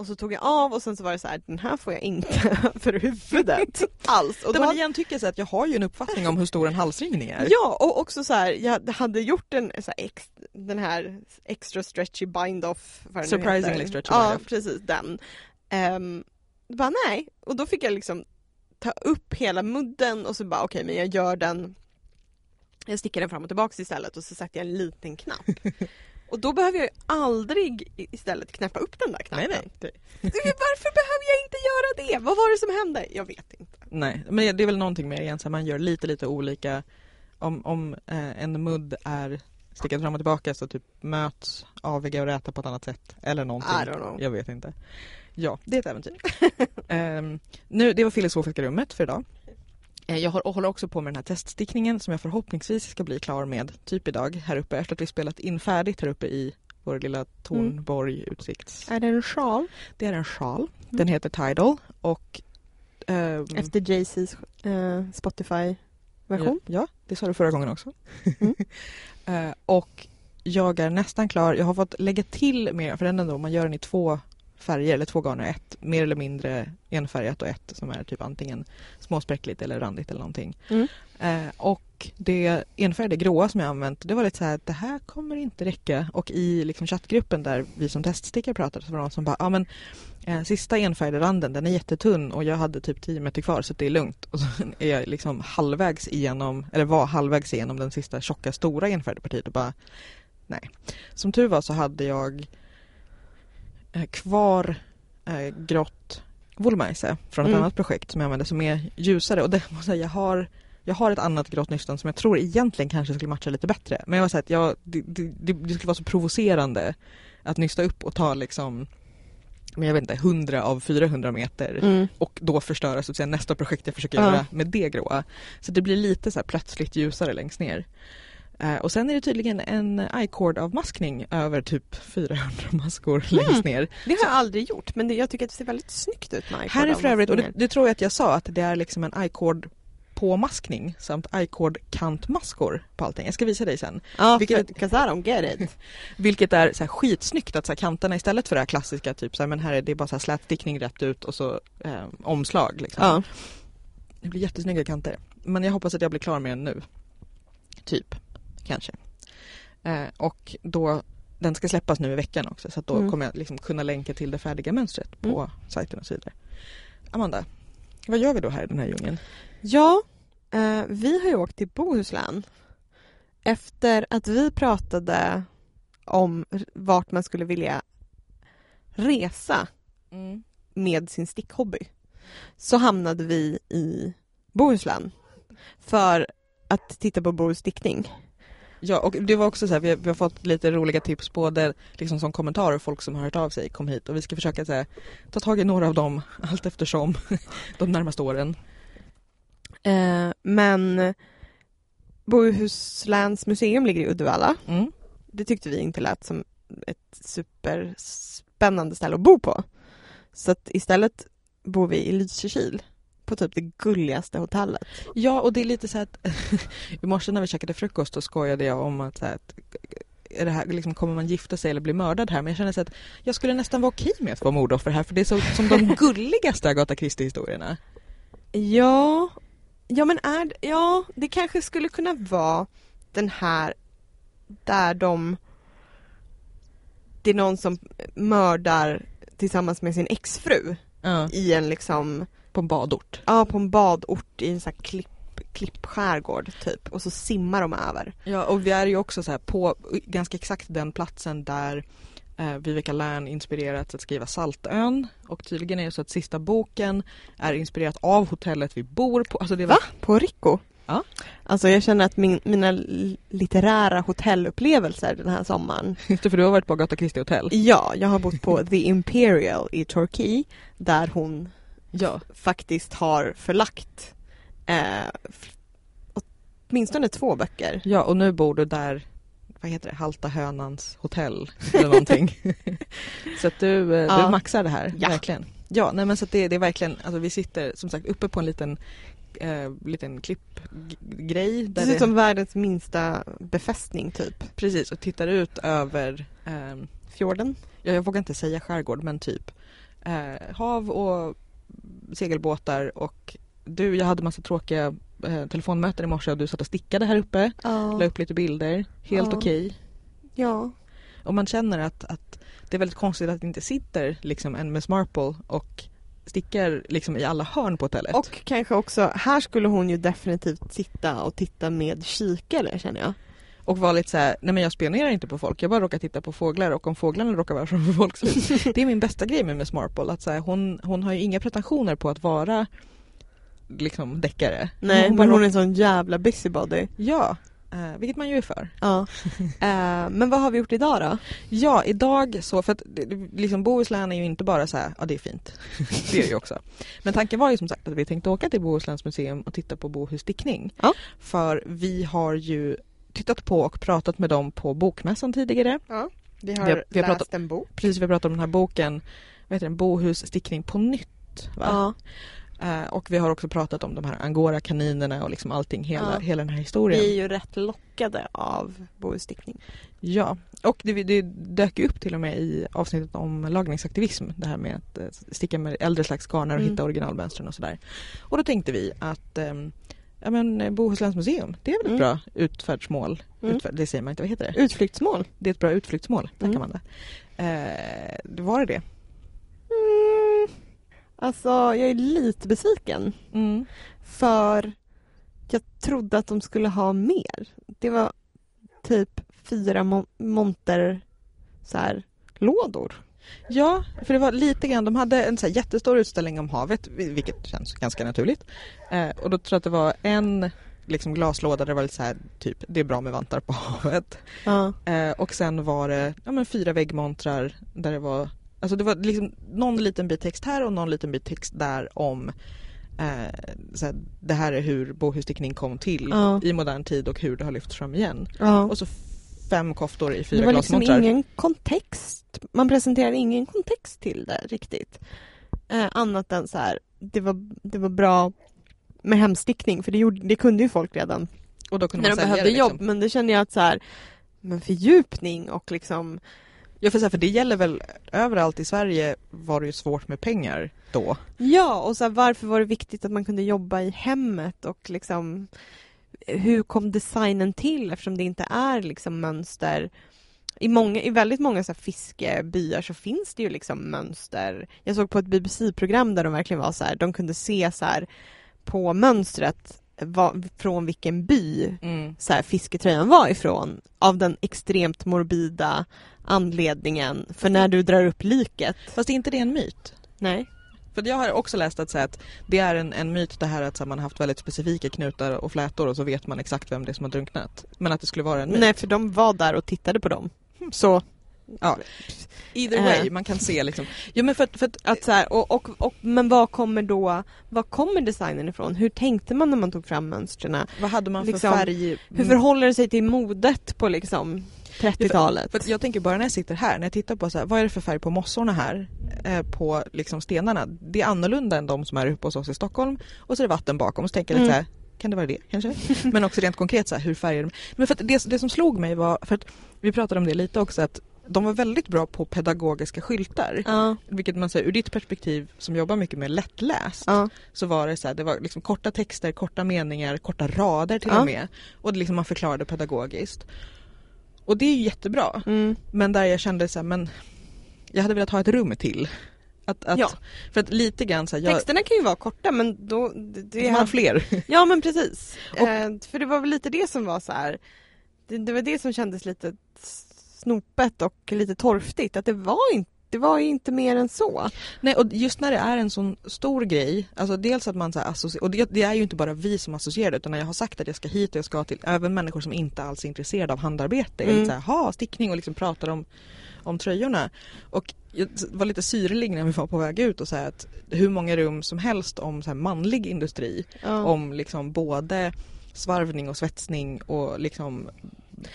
Och så tog jag av och sen så var det så här, den här får jag inte för huvudet alls. Och då, man igen tycker så att jag har ju en uppfattning om hur stor en halsringning är. Ja, och också så här, jag hade gjort en, så här, ex, den här extra stretchy bind-off. Surprisingly stretchy Ja, bind-off. precis den. Um, bara nej, och då fick jag liksom ta upp hela mudden och så bara okej, men jag gör den jag stickar den fram och tillbaks istället och så sätter jag en liten knapp. Och då behöver jag ju aldrig istället knäppa upp den där knappen. Nej, nej. Varför behöver jag inte göra det? Vad var det som hände? Jag vet inte. Nej, men det är väl någonting med igen så man gör lite lite olika. Om, om eh, en mudd är stickad fram och tillbaka så typ möts aviga och räta på ett annat sätt. Eller någonting. I don't know. Jag vet inte. Ja, det är ett äventyr. Ehm, nu, det var filosofiska rummet för idag. Eh, Jag håller också på med den här teststickningen som jag förhoppningsvis ska bli klar med typ idag här uppe efter att vi spelat in färdigt här uppe i vår lilla Tornborg utsikts... Är det en sjal? Det är en sjal. Den heter Tidal och ehm, Efter Jay-Z's eh, Spotify-version? Ja, det sa du förra gången också. Mm. Eh, och jag är nästan klar. Jag har fått lägga till mer, för den ändå, man gör den i två färger eller två garner. Ett mer eller mindre enfärgat och ett som är typ antingen småspräckligt eller randigt eller någonting. Mm. Eh, och det enfärgade gråa som jag använt, det var lite så här, det här kommer inte räcka. Och i liksom chattgruppen där vi som teststickare pratade så var det någon som bara, ja men eh, sista enfärgade randen den är jättetunn och jag hade typ 10 meter kvar så det är lugnt. Och så är jag liksom halvvägs igenom, eller var halvvägs igenom den sista tjocka stora enfärgade partiet och bara nej. Som tur var så hade jag kvar eh, grått Wollmeise från ett Mm. annat projekt som jag använder som är ljusare och det måste jag säga, jag har jag har ett annat grått nystan som jag tror egentligen kanske skulle matcha lite bättre. Men jag var så här att jag, det, det, det skulle vara så provocerande att nysta upp och ta liksom men jag vet inte, 100 av 400 meter Mm. och då förstöra så att säga nästa projekt jag försöker Ja. göra med det gråa. Så det blir lite så plötsligt ljusare längst ner. Eh, och sen är det tydligen en i-cord-avmaskning över typ 400 maskor längst ner. Det har jag aldrig gjort men det, jag tycker att det ser väldigt snyggt ut med Här är för övrigt, och det, det tror jag att jag sa, att det är liksom en i-cord påmaskning samt i-cord kantmaskor på allting. Jag ska visa dig sen. Ja, vilket- vilket... Cause I don't get it. Vilket är så här skitsnyggt att så här kanterna istället för det här klassiska typ så här, men här är det bara så här slätstickning rätt ut och så eh, omslag liksom. Ja. Det blir jättesnygga kanter. Men jag hoppas att jag blir klar med den nu. Typ, kanske. Eh, och då, den ska släppas nu i veckan också så då Mm. kommer jag liksom kunna länka till det färdiga mönstret på Mm. sajten och så vidare. Amanda, vad gör vi då här i den här djungeln? Ja, eh, vi har ju åkt till Bohuslän efter att vi pratade om vart man skulle vilja resa med sin stickhobby så hamnade vi i Bohuslän för att titta på Bohus stickning. Ja, och det var också så här, vi har, vi har fått lite roliga tips både liksom som kommentarer, folk som har hört av sig kom hit och vi ska försöka så här, ta tag i några av dem allt eftersom de närmaste åren. Eh, men Bohusläns museum ligger i Uddevalla. Mm. Det tyckte vi inte lät som ett superspännande ställe att bo på. Så att istället bor vi i Lysekil på typ det gulligaste hotellet. Ja, och det är lite så att i morse när vi käkade frukost så skojade jag om att, så att är det här, liksom, kommer man gifta sig eller bli mördad här? Men jag känner så att jag skulle nästan vara okej med att vara mordoffer här för det är så, som de gulligaste Agatha Christie-historierna. Ja, ja men är ja, det kanske skulle kunna vara den här där de det är någon som mördar tillsammans med sin exfru Ja, i en liksom, på en badort. ja på en badort i en sån här klipp, klippskärgård typ och så simmar de över. Ja, och vi är ju också så här på ganska exakt den platsen där eh, Viveka Lärn inspirerats att skriva Saltön och tydligen är det så att sista boken är inspirerat av hotellet vi bor på. Alltså det var Va? På Rico? Ja. Alltså jag känner att min, mina litterära hotellupplevelser den här sommaren Just det, för du har varit på Agatha Christie Hotel. Ja, jag har bott på The Imperial i Torquay där hon Ja. faktiskt har förlagt eh, åtminstone två böcker. Ja, och nu bor du där, vad heter det, Halta Hönans hotell eller någonting. så att du, eh, Ja. du maxar det här, Ja. verkligen. Ja, nej men så att det, det är verkligen, alltså vi sitter som sagt uppe på en liten, eh, liten klippgrej. Det ser ut som världens minsta befästning typ. Precis, och tittar ut över, ehm, Fjorden. ja, jag vågar inte säga skärgård, men typ eh, hav och segelbåtar och du, jag hade massa tråkiga eh, telefonmöten i morse och du satt och stickade här uppe, la Ja. upp lite bilder, helt Ja. okej. ja. Och man känner att, att det är väldigt konstigt att det inte sitter liksom en Miss Marple och stickar liksom i alla hörn på hotellet. Och kanske också, här skulle hon ju definitivt sitta och titta med kikare känner jag. Och var lite så här, nej men jag spionerar inte på folk, jag bara råkar titta på fåglar och om fåglarna råkar vara framför folks hus. Det är min bästa grej med Miss Marple, att så här, hon, hon har ju inga pretensioner på att vara liksom deckare. Nej, hon men hon är en sån jävla busybody. Ja, eh, vilket man ju är för. Ja. eh, men vad har vi gjort idag då? Ja, idag så, för att liksom Bohuslän är ju inte bara så här, ja det är fint. det är det ju också. Men tanken var ju som sagt att vi tänkte åka till Bohusläns museum och titta på Bohus stickning. Ja. För vi har ju tittat på och pratat med dem på bokmässan tidigare. Vi har Vi har- vi har läst pratat- en bok. Precis, vi har pratat om den här boken, vad heter den, Bohus stickning på nytt. Va? Ja. Eh, och vi har också pratat om de här angora-kaninerna och liksom allting, hela, Ja. hela den här historien. Vi är ju rätt lockade av bohustickning. Ja, och det, det dök ju upp till och med i avsnittet om lagningsaktivism. Det här med att eh, sticka med äldre slags garner och Mm. hitta originalmönstren och sådär. Och då tänkte vi att ehm, ja, men, eh, Bohusläns museum, det är väl ett Mm. bra utfärdsmål. Mm. Utfärd, det säger man inte, vad heter det? Utflyktsmål. Det är ett bra utflyktsmål, tack Mm. Eh, det var det det? Mm. Alltså, jag är lite besviken. Mm. För jag trodde att de skulle ha mer. Det var typ fyra mon- monter så här, lådor. Ja, för det var lite grann, de hade en så jättestor utställning om havet, vilket känns ganska naturligt. Eh, och då tror jag att det var en liksom glaslåda där det var lite så här, typ, det är bra med vantar på havet. Ja. Eh, och sen var det ja, men fyra väggmontrar där det var, alltså det var liksom någon liten bit text här och någon liten bit text där om eh, så här, det här är hur bohusstickning kom till Ja. i modern tid och hur det har lyfts fram igen. Ja. Och så fem koftor i Det fyra var liksom glasmontrar. ingen kontext. Man presenterade ingen kontext till det riktigt. Eh, annat än så här, det var, det var bra med hemstickning för det, gjorde, det kunde ju folk redan Och då kunde när man de behövde det liksom. jobb. Men det kände jag att så här, men fördjupning och liksom Ja för, så här, för det gäller väl överallt i Sverige var det ju svårt med pengar då. Ja, och så här, varför var det viktigt att man kunde jobba i hemmet och liksom hur kom designen till eftersom det inte är liksom mönster i, många, I väldigt många så fiskebyar så finns det ju liksom mönster. Jag såg på ett BBC-program där de verkligen var så här, de kunde se så här på mönstret vad, från vilken by så här, fisketröjan var ifrån av den extremt morbida anledningen för när du drar upp liket. Fast är inte det en myt? Nej. För jag har också läst att, så att det är en, en myt det här att så man har haft väldigt specifika knutar och flätor och så vet man exakt vem det är som har drunknat. Men att det skulle vara en myt. Nej, för de var där och tittade på dem. Så Ja. Either Eh. way, man kan se liksom. Ja men för för att, att så här, och, och, och, men vad kommer då, vad kommer designen ifrån? Hur tänkte man när man tog fram mönstren? vad hade man för Liksom, färg? Hur förhåller det sig till modet på liksom 30-talet? För att jag tänker bara när jag sitter här, när jag tittar på så här, vad är det för färg på mossorna här? Eh, på liksom stenarna. Det är annorlunda än de som är uppe hos oss i Stockholm. Och så är det vatten bakom. Så tänker jag lite Mm. så här, kan det vara det kanske? Men också rent konkret så här, hur färger de? Men för det, det som slog mig var, för att vi pratade om det lite också, att de var väldigt bra på pedagogiska skyltar. Ja, Vilket man säger ur ditt perspektiv som jobbar mycket med lättläst. ja, Så var det så här, det var liksom korta texter, korta meningar, korta rader till Ja. och med. Och det liksom man förklarade pedagogiskt. Och det är ju jättebra. mm. Men där jag kände så här, men jag hade velat ha ett rum till. Att, att, Ja. För att lite grann så här, jag, Texterna kan ju vara korta men då... Det, det man har fler. Ja men precis. Och- eh, för det var väl lite det som var så här. Det, det var det som kändes lite snopet och lite torftigt. Att det var inte det var ju inte mer än så. Nej och just när det är en sån stor grej, alltså dels att man så associerar, och det, det är ju inte bara vi som associerar det utan när jag har sagt att jag ska hit och jag ska till, även människor som inte alls är intresserade av handarbete, mm. så här, ha stickning och liksom pratar om, om tröjorna. Och jag var lite syrlig när vi var på väg ut och sa att hur många rum som helst om så här manlig industri, Ja. om liksom både svarvning och svetsning och liksom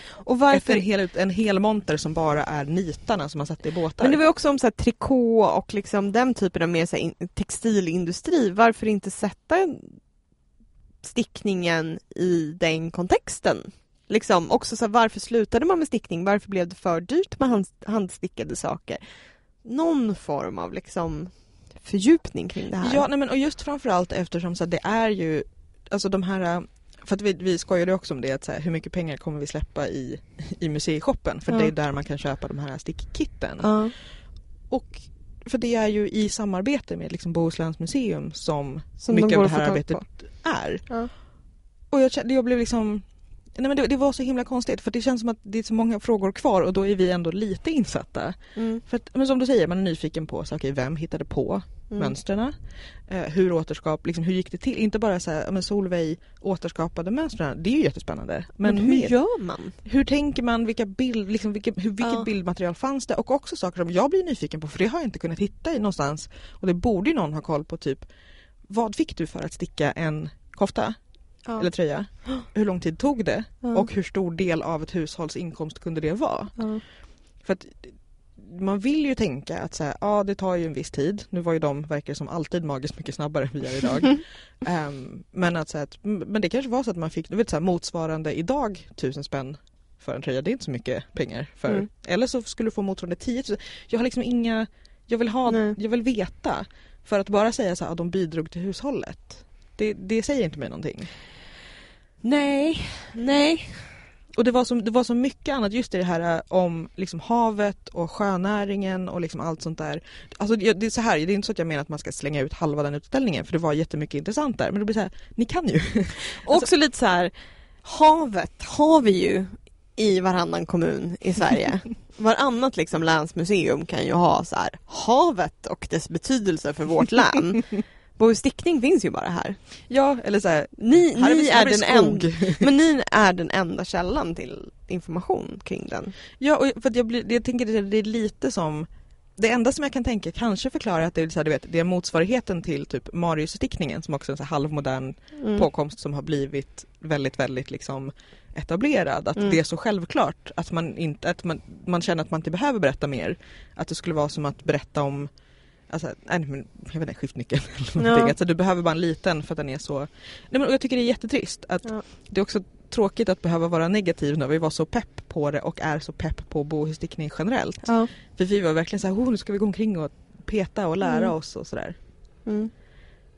och varför efter en hel, en hel monter som bara är nitarna som man satte i båtar. Men det var också om så här, trikå och liksom den typen av mer så här, in, textilindustri. Varför inte sätta stickningen i den kontexten? Liksom också så här, varför slutade man med stickning? Varför blev det för dyrt med hand, handstickade saker? Någon form av liksom fördjupning kring det här. Ja, nej men och just framförallt eftersom så här, det är ju, alltså de här, för att vi, vi skojade också om det, att så här, hur mycket pengar kommer vi släppa i, i museishoppen? För Ja. det är där man kan köpa de här stickkitten. Ja. Och för det är ju i samarbete med liksom Bohusläns museum som, Som mycket av det här arbetet på. är. Ja. Och jag, jag blev liksom Nej men det, det var så himla konstigt för det känns som att det är så många frågor kvar och då är vi ändå lite insatta. Mm. För att, men som du säger, man är nyfiken på så, okay, vem hittade på Mm. mönstren? Eh, hur återskap, liksom, hur gick det till? Inte bara så här, men Solveig återskapade mönstren, det är ju jättespännande. Men, Men, hur mer, gör man? hur tänker man, vilka bild, liksom, vilka, hur, vilket Ja. bildmaterial fanns det? Och också saker som jag blir nyfiken på för det har jag inte kunnat hitta i någonstans. Och det borde ju någon ha koll på typ vad fick du för att sticka en kofta Ja. eller tröja? Hur lång tid tog det? Ja. Och hur stor del av ett hushålls inkomst kunde det vara? Ja. För att man vill ju tänka att så här, ja det tar ju en viss tid. Nu var ju de, verkar som alltid magiskt mycket snabbare än vi är idag. Ehm, men, att, så här, men det kanske var så att man fick du vet, så här, motsvarande idag tusen spänn för en tröja. Det är inte så mycket pengar. för Mm. Eller så skulle du få motsvarande 10 000. Jag har liksom inga, jag vill ha, Nej. jag vill veta. För att bara säga så här, att de bidrog till hushållet. Det, det säger inte mig någonting. Nej, nej. Och det var, så, det var så mycket annat just i det här eh, om liksom havet och sjönäringen och liksom allt sånt där. Alltså det är så här, det är inte så att jag menar att man ska slänga ut halva den utställningen för det var jättemycket intressant där. Men det blir så här, ni kan ju. Och också lite så här, havet har vi ju i varannan kommun i Sverige. Varannat liksom länsmuseum kan ju ha så här havet och dess betydelse för vårt län. Bohus stickning finns ju bara här. Ja, eller så här, Ni, här ni är, vi den enda, men ni är den enda källan till information kring den. Ja, och för jag, blir, jag tänker det, det är lite som det enda som jag kan tänka kanske förklarar att det är, så här, du vet, det är motsvarigheten till typ Mariusstickningen som också är en så halvmodern Mm. påkomst som har blivit väldigt, väldigt liksom etablerad. Att Mm. det är så självklart att man inte, att man, man känner att man inte behöver berätta mer. Att det skulle vara som att berätta om Alltså, nej, men, jag vet inte, skiftnyckeln eller någonting. Ja. Alltså, du behöver bara en liten för att den är så... Nej, men, jag tycker det är jättetrist. Att Ja. Det är också tråkigt att behöva vara negativ när vi var så pepp på det och är så pepp på bohusstickning generellt. Ja. För vi var verkligen så här, oh, nu ska vi gå omkring och peta och lära Mm. oss och sådär. Mm.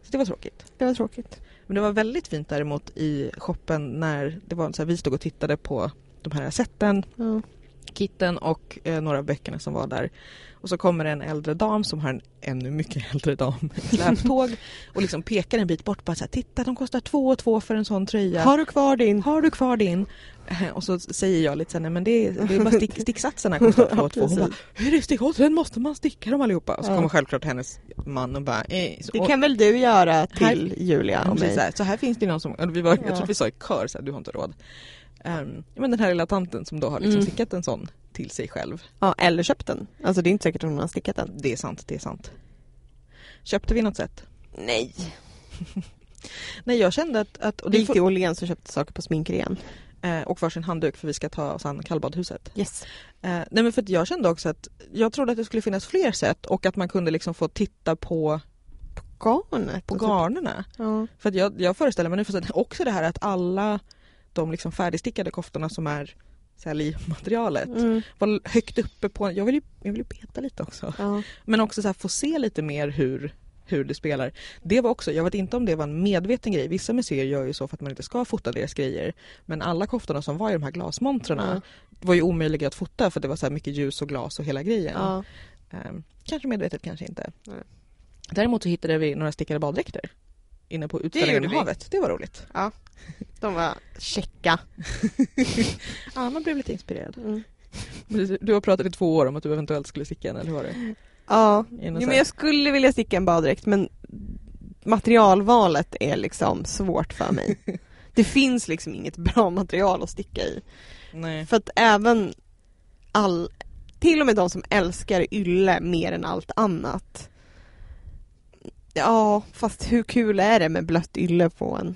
Så det var tråkigt. Det var tråkigt. Men det var väldigt fint däremot i shoppen när det var så här, vi stod och tittade på de här sätten, Ja. Kitten och eh, några av böckerna som var där. Och så kommer en äldre dam som har en ännu mycket äldre dam i släptåg och liksom pekar en bit bort bara så här, titta de kostar två och två för en sån tröja. Har du kvar din? Har du kvar din? Eh, Och så säger jag lite så här, nej men det är, det är bara stick, sticksatserna kostar två och två. Hon bara, hur är det stick? Sen måste man sticka dem allihopa. Och så kommer självklart hennes man och bara, eh, så, Det kan väl du göra till Här- Julia och mig? så, här, så här finns det någon som, vi var, jag Ja. tror vi sa i kör så här, du har inte råd. Um, men den här lilla tanten som då har liksom Mm. stickat en sån till sig själv. Ja, eller köpt den. Alltså det är inte säkert att hon har stickat den. Det är sant, det är sant. Köpte vi något sätt? Nej. Nej jag kände att, att och, Vi det gick får, till Åhléns och köpte saker på sminkren. eh, och varsin handduk för vi ska ta oss an kallbadhuset. Yes. Eh, nej men för att jag kände också att jag trodde att det skulle finnas fler sätt och att man kunde liksom få titta på, Garnet. på typ- garnerna. Ja. För att jag, jag föreställer mig nu för också det här att alla de liksom färdigstickade koftorna som är säljmaterialet Mm. var högt uppe på, jag vill ju, jag vill ju peta lite också. Ja. Men också så här, få se lite mer hur, hur det spelar. Det var också, jag vet inte om det var en medveten grej, vissa museer gör ju så för att man inte ska fota deras grejer. Men alla koftorna som var i de här glasmontrarna var ju omöjliga att fota för det var så här mycket ljus och glas och hela grejen. Ja. Ehm, kanske medvetet, kanske inte. Nej. Däremot så hittade vi några stickade baddräkter inne på utställningen i havet. Det var roligt. De var checka. Ja, man blev lite inspirerad. Mm. Du- har pratat i två år om att du eventuellt skulle sticka en, eller hur var det? Ja, jo, men jag skulle vilja sticka en baddräkt men materialvalet är liksom svårt för mig. Det finns liksom inget bra material att sticka i. Nej. För att även all, till och med de som älskar ylle mer än allt annat. Ja, fast hur kul är det med blött ylle på en?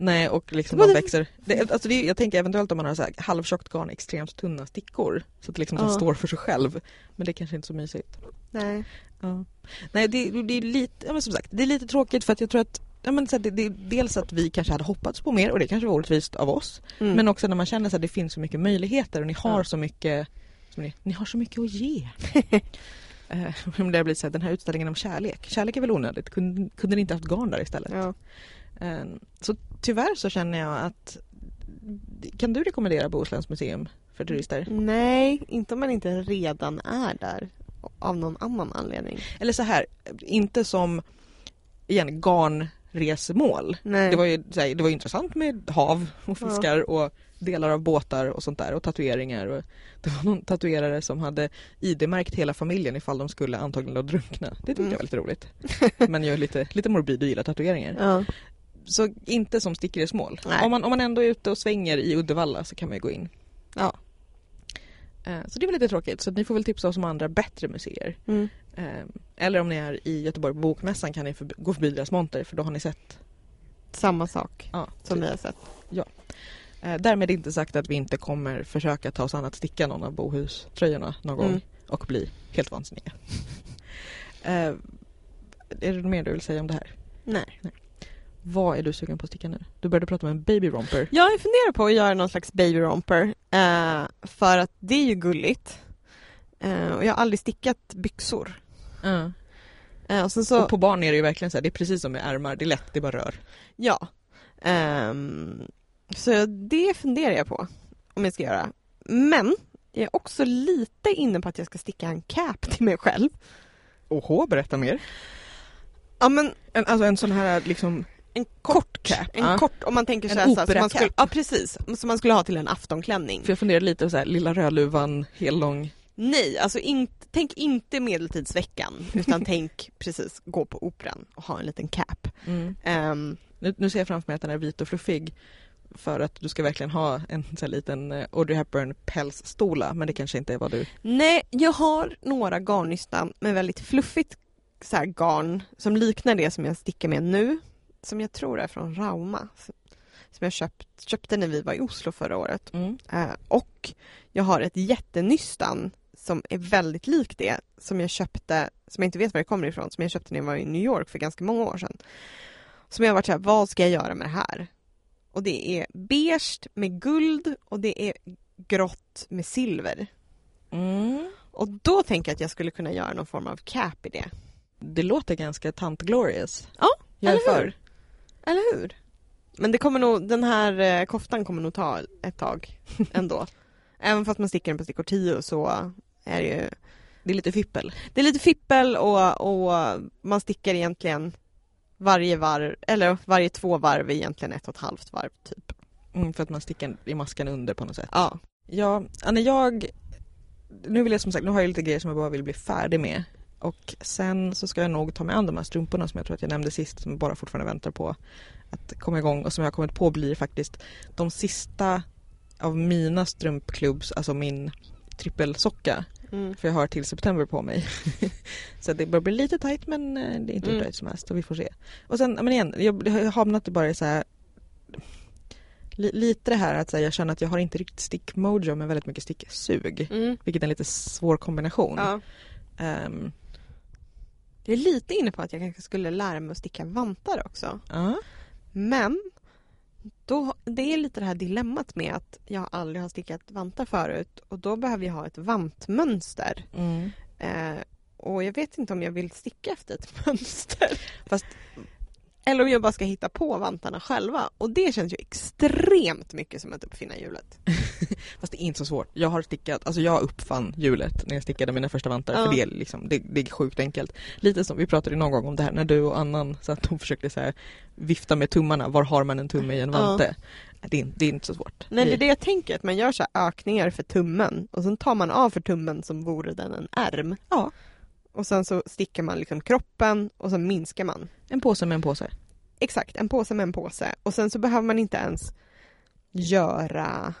Nej och liksom de växer. Det, alltså det, jag tänker eventuellt om man har så här halvtjockt garn, extremt tunna stickor. Så att det liksom Ja. står för sig själv. Men det är kanske inte så mysigt. Nej. Ja. Nej det, det är lite, ja, men som sagt, det är lite tråkigt för att jag tror att Ja, men så här, det, det är dels att vi kanske hade hoppats på mer och det kanske var orättvist av oss. Mm. Men också när man känner att det finns så mycket möjligheter och ni har Ja. så mycket ni, ni har så mycket att ge. Eh, det blivit så här, den här utställningen om kärlek. Kärlek är väl onödigt? Kunde, kunde ni inte haft garn där istället? ja. Eh, Så tyvärr så känner jag att kan du rekommendera Bohusläns museum för turister? Nej, inte om man inte redan är där. Av någon annan anledning. Eller så här, inte som igen garnresmål. Nej. Det var ju här, det var intressant med hav och fiskar och delar av båtar och sånt där och tatueringar. Och det var någon tatuerare som hade ID-märkt hela familjen ifall de skulle antagligen drunkna. Det tyckte Mm. jag var lite roligt. Men jag är lite, lite morbid och gillar tatueringar. Ja. Så inte som stickresmål. Nej. Om man, om man ändå är ute och svänger i Uddevalla så kan man ju gå in. Ja. Eh, Så det är väl lite tråkigt. Så ni får väl tipsa oss om andra bättre museer. Mm. Eh, Eller om ni är i Göteborg på Bokmässan kan ni förbi, gå förbi deras monter för då har ni sett. Samma sak Ja, som vi har sett. Eh, Därmed inte sagt att vi inte kommer försöka ta oss an att sticka någon av Bohus-tröjorna någon gång Mm. och bli helt vansinniga. är det något mer du vill säga om det här? Nej. Vad är du sugen på att sticka nu? Du började prata om en baby romper. Jag funderar på att göra någon slags baby romper. Eh, för att det är ju gulligt. Eh, och jag har aldrig stickat byxor. Ja. Eh, och så, Och på barn är det ju verkligen så här, det är precis som med ärmar, det är lätt, det är bara rör. ja. Ehm, så det funderar jag på om jag ska göra. Men jag är också lite inne på att jag ska sticka en cap till mig själv. Oho, berätta mer. Ja men En, alltså en sån här liksom En kort cap. En Ja. kort, om man tänker En så här, så här, man skulle, Ja precis, som man skulle ha till en aftonklänning. För jag funderar lite på så här, lilla rödluvan, hellång. Nej, alltså inte, tänk inte medeltidsveckan utan tänk precis gå på operan och ha en liten cap. Mm. Ehm, Nu, nu ser jag framför mig att den är vit och fluffig för att du ska verkligen ha en så här liten eh, Audrey Hepburn pälsstola men det kanske inte är vad du... nej, jag har några garnnystan med väldigt fluffigt så garn som liknar det som jag stickar med nu. Som jag tror är från Rauma. Som jag köpt, köpte när vi var i Oslo förra året. Mm. Eh, och jag har ett jättenystan som är väldigt likt det som jag köpte, som jag inte vet var det kommer ifrån, som jag köpte när jag var i New York för ganska många år sedan. Som jag har varit såhär, vad ska jag göra med det här? Och det är beige med guld och det är grått med silver. Mm. Och då tänker jag att jag skulle kunna göra någon form av cap i det. Det låter ganska tant glorious. Ja, Jag eller hur? för. Eller hur? Men det kommer nog, den här eh, koftan kommer nog ta ett tag ändå. Även fast man stickar den på stickor 10 så är det ju Det är lite fippel. Det är lite fippel och, och man stickar egentligen varje varv, eller varje två varv är egentligen ett och ett halvt varv typ. Mm, för att man stickar i maskan under på något sätt. Ja. Ja, Anna, jag... Nu vill jag som sagt, nu har jag lite grejer som jag bara vill bli färdig med. Och sen så ska jag nog ta mig an de här strumporna som jag tror att jag nämnde sist som jag bara fortfarande väntar på att komma igång och som jag har kommit på blir faktiskt de sista av mina strumpklubbs, alltså min trippelsocka. Mm. För jag har till september på mig. så det börjar bli lite tajt men eh, det är inte hur Mm. tajt som helst och vi får se. Och sen, men igen, jag har hamnat bara i så här li, lite det här att här, jag känner att jag har inte riktigt stickmojo men väldigt mycket sticksug. Mm. Vilket är en lite svår kombination. Ja. Ehm, Jag är lite inne på att jag kanske skulle lära mig att sticka vantar också. ja. Men då, det är lite det här dilemmat med att jag aldrig har stickat vantar förut och då behöver jag ha ett vantmönster. Mm. Eh, och jag vet inte om jag vill sticka efter ett mönster. Fast- Eller om jag bara ska hitta på vantarna själva. Och det känns ju extremt mycket som att uppfinna hjulet. Fast det är inte så svårt. Jag har stickat, alltså jag uppfann hjulet när jag stickade mina första vantar. Ja. För det är, liksom, det, det är sjukt enkelt. Lite som vi pratade någon gång om det här när du och Annan så att de försökte så här, vifta med tummarna. Var har man en tumme i en Ja. vante? Det, är, det är inte så svårt. Nej, det är det jag tänker, att man gör så här ökningar för tummen och sen tar man av för tummen som vore den en ärm. Ja. Och sen så stickar man liksom kroppen och sen minskar man. En påse med en påse. Exakt, en påse med en påse. Och sen så behöver man inte ens göra...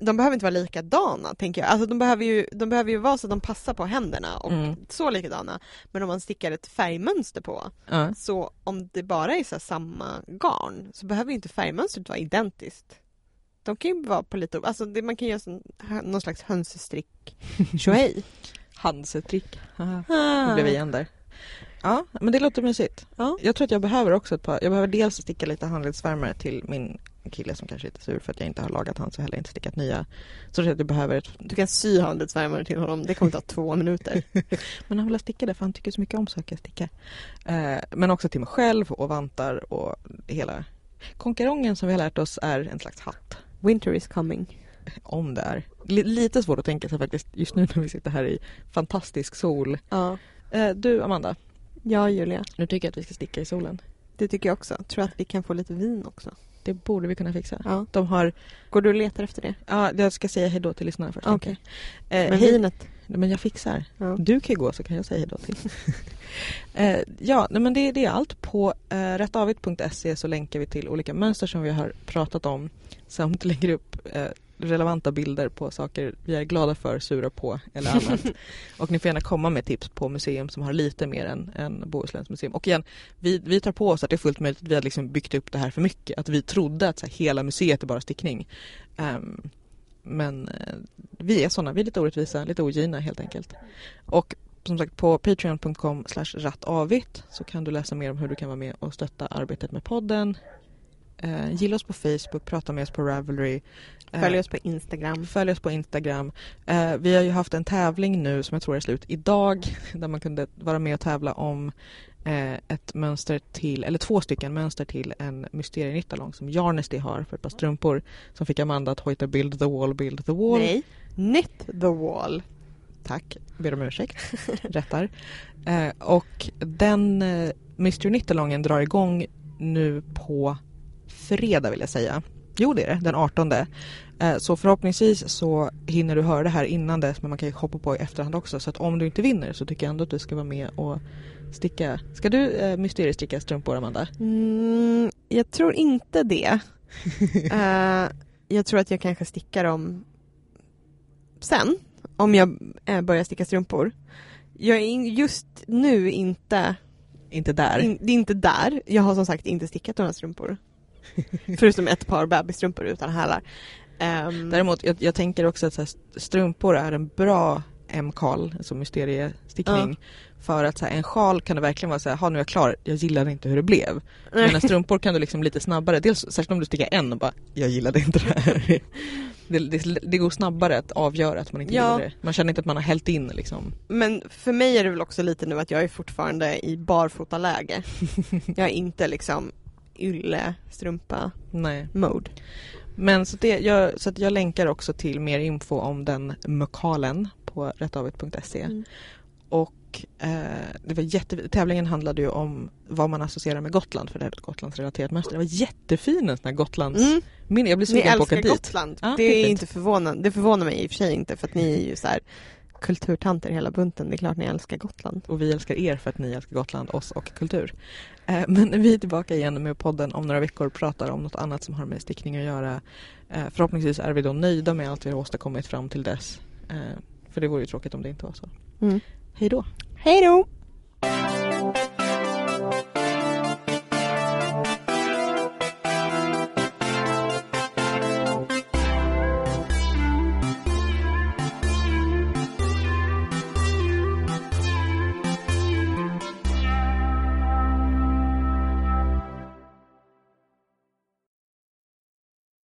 De behöver inte vara likadana, tänker jag. Alltså de behöver ju, de behöver ju vara så att de passar på händerna och Mm. så likadana. Men om man stickar ett färgmönster på, Ja. så om det bara är så samma garn så behöver ju inte färgmönstret vara identiskt. De kan ju vara på lite, alltså det, man kan göra sån, någon slags hönsestrick tjohej. Handsetrick. Haha. Ah. Nu blev vi igen där. Ja, men det låter mysigt. Ja. Jag tror att jag behöver också ett par, jag behöver dels sticka lite handledsvärmare till min kille som kanske är lite sur för att jag inte har lagat hans och heller inte stickat nya. Så tror jag att jag behöver ett, Du kan sy handledsvärmare till honom, det kommer ta två minuter. men han vill sticka det för han tycker så mycket om saker att sticka. Eh, men också till mig själv och vantar och hela konkarongen som vi har lärt oss är en slags hatt. Winter is coming. Om det är. L- lite svårt att tänka sig faktiskt just nu när vi sitter här i fantastisk sol. Ja. Eh, du Amanda, Ja, Julia. nu tycker jag att vi ska sticka i solen. Det tycker jag också. Tror att vi kan få lite vin också. Det borde vi kunna fixa. Ja. De har, Går du och letar efter det? ja jag ska säga hej då till lyssnarna först. Jag. Eh, Men hej, vinet? men jag fixar. Ja. Du kan ju gå så kan jag säga hej då till. eh, ja, nej, men det, det är allt. På eh, rättavigt.se så länkar vi till olika mönster som vi har pratat om samt lägger upp eh, relevanta bilder på saker vi är glada för, sura på eller annat. och ni får gärna komma med tips på museum som har lite mer än, än Bohusläns museum. Och igen, vi, vi tar på oss att det är fullt möjligt att vi har liksom byggt upp det här för mycket. Att vi trodde att så här, hela museet är bara stickning. Ehm, men eh, vi är sådana, vi är lite orättvisa, lite ogina helt enkelt. Och som sagt på patreon.com rattavigt så kan du läsa mer om hur du kan vara med och stötta arbetet med podden. Eh, gilla oss på Facebook, prata med oss på Ravelry. Eh, Följ oss på Instagram. Följ oss på Instagram. Eh, vi har ju haft en tävling nu som jag tror är slut idag där man kunde vara med och tävla om eh, ett mönster till, eller två stycken mönster till en mysterienittalong som Jarnesty har för ett par strumpor som fick Amanda att hojta Build the wall, build the wall. Nej. Knit the wall. Tack, ber om ursäkt. Rättar. Eh, och den eh, Mystery Nittalongen drar igång nu på fredag vill jag säga. Jo det är det, den 18. Eh, så förhoppningsvis så hinner du höra det här innan dess men man kan ju hoppa på i efterhand också. Så att om du inte vinner så tycker jag ändå att du ska vara med och sticka. Ska du eh, mysteriesticka strumpor Amanda? Mm, jag tror inte det. uh, jag tror att jag kanske stickar dem sen. Om jag uh, börjar sticka strumpor. Jag är just nu inte inte där? In, det är inte där. Jag har som sagt inte stickat några strumpor. Förutom ett par bebisstrumpor utan hälar. Um, Däremot, jag, jag, tänker också att här, strumpor är en bra M-kal, alltså mysteriestickning. Uh. För att så här, en sjal kan du verkligen vara såhär, nu är jag klar, jag gillade inte hur det blev. Men strumpor kan du liksom lite snabbare, dels särskilt om du stickar en och bara, jag gillade inte det här. Det, det, det, går snabbare att avgöra att man inte ja. gillar det. Man känner inte att man har hällt in liksom. Men för mig är det väl också lite nu att jag är fortfarande i barfotaläge. jag är inte liksom ylle, strumpa Nej. mode. Men så, det, jag, så att jag länkar också till mer info om den mukalen på rättavet.se. Mm. Och eh, det var jätte, tävlingen handlade ju om vad man associerar med Gotland för det är ett Gotlandsrelaterat mönster. Det var jättefin en sån här Gotlands mm. minne. Jag blir sugen på att åka dit. Gotland. Ah, det är inte förvånande. Det förvånar mig i och för sig inte för att ni är ju så här kulturtanter hela bunten. Det är klart ni älskar Gotland. Och vi älskar er för att ni älskar Gotland, oss och kultur. Eh, men vi är tillbaka igen med podden om några veckor och pratar om något annat som har med stickning att göra. Eh, förhoppningsvis är vi då nöjda med allt vi har åstadkommit fram till dess. Eh, för det vore ju tråkigt om det inte var så. Mm. Hej då! Hej då!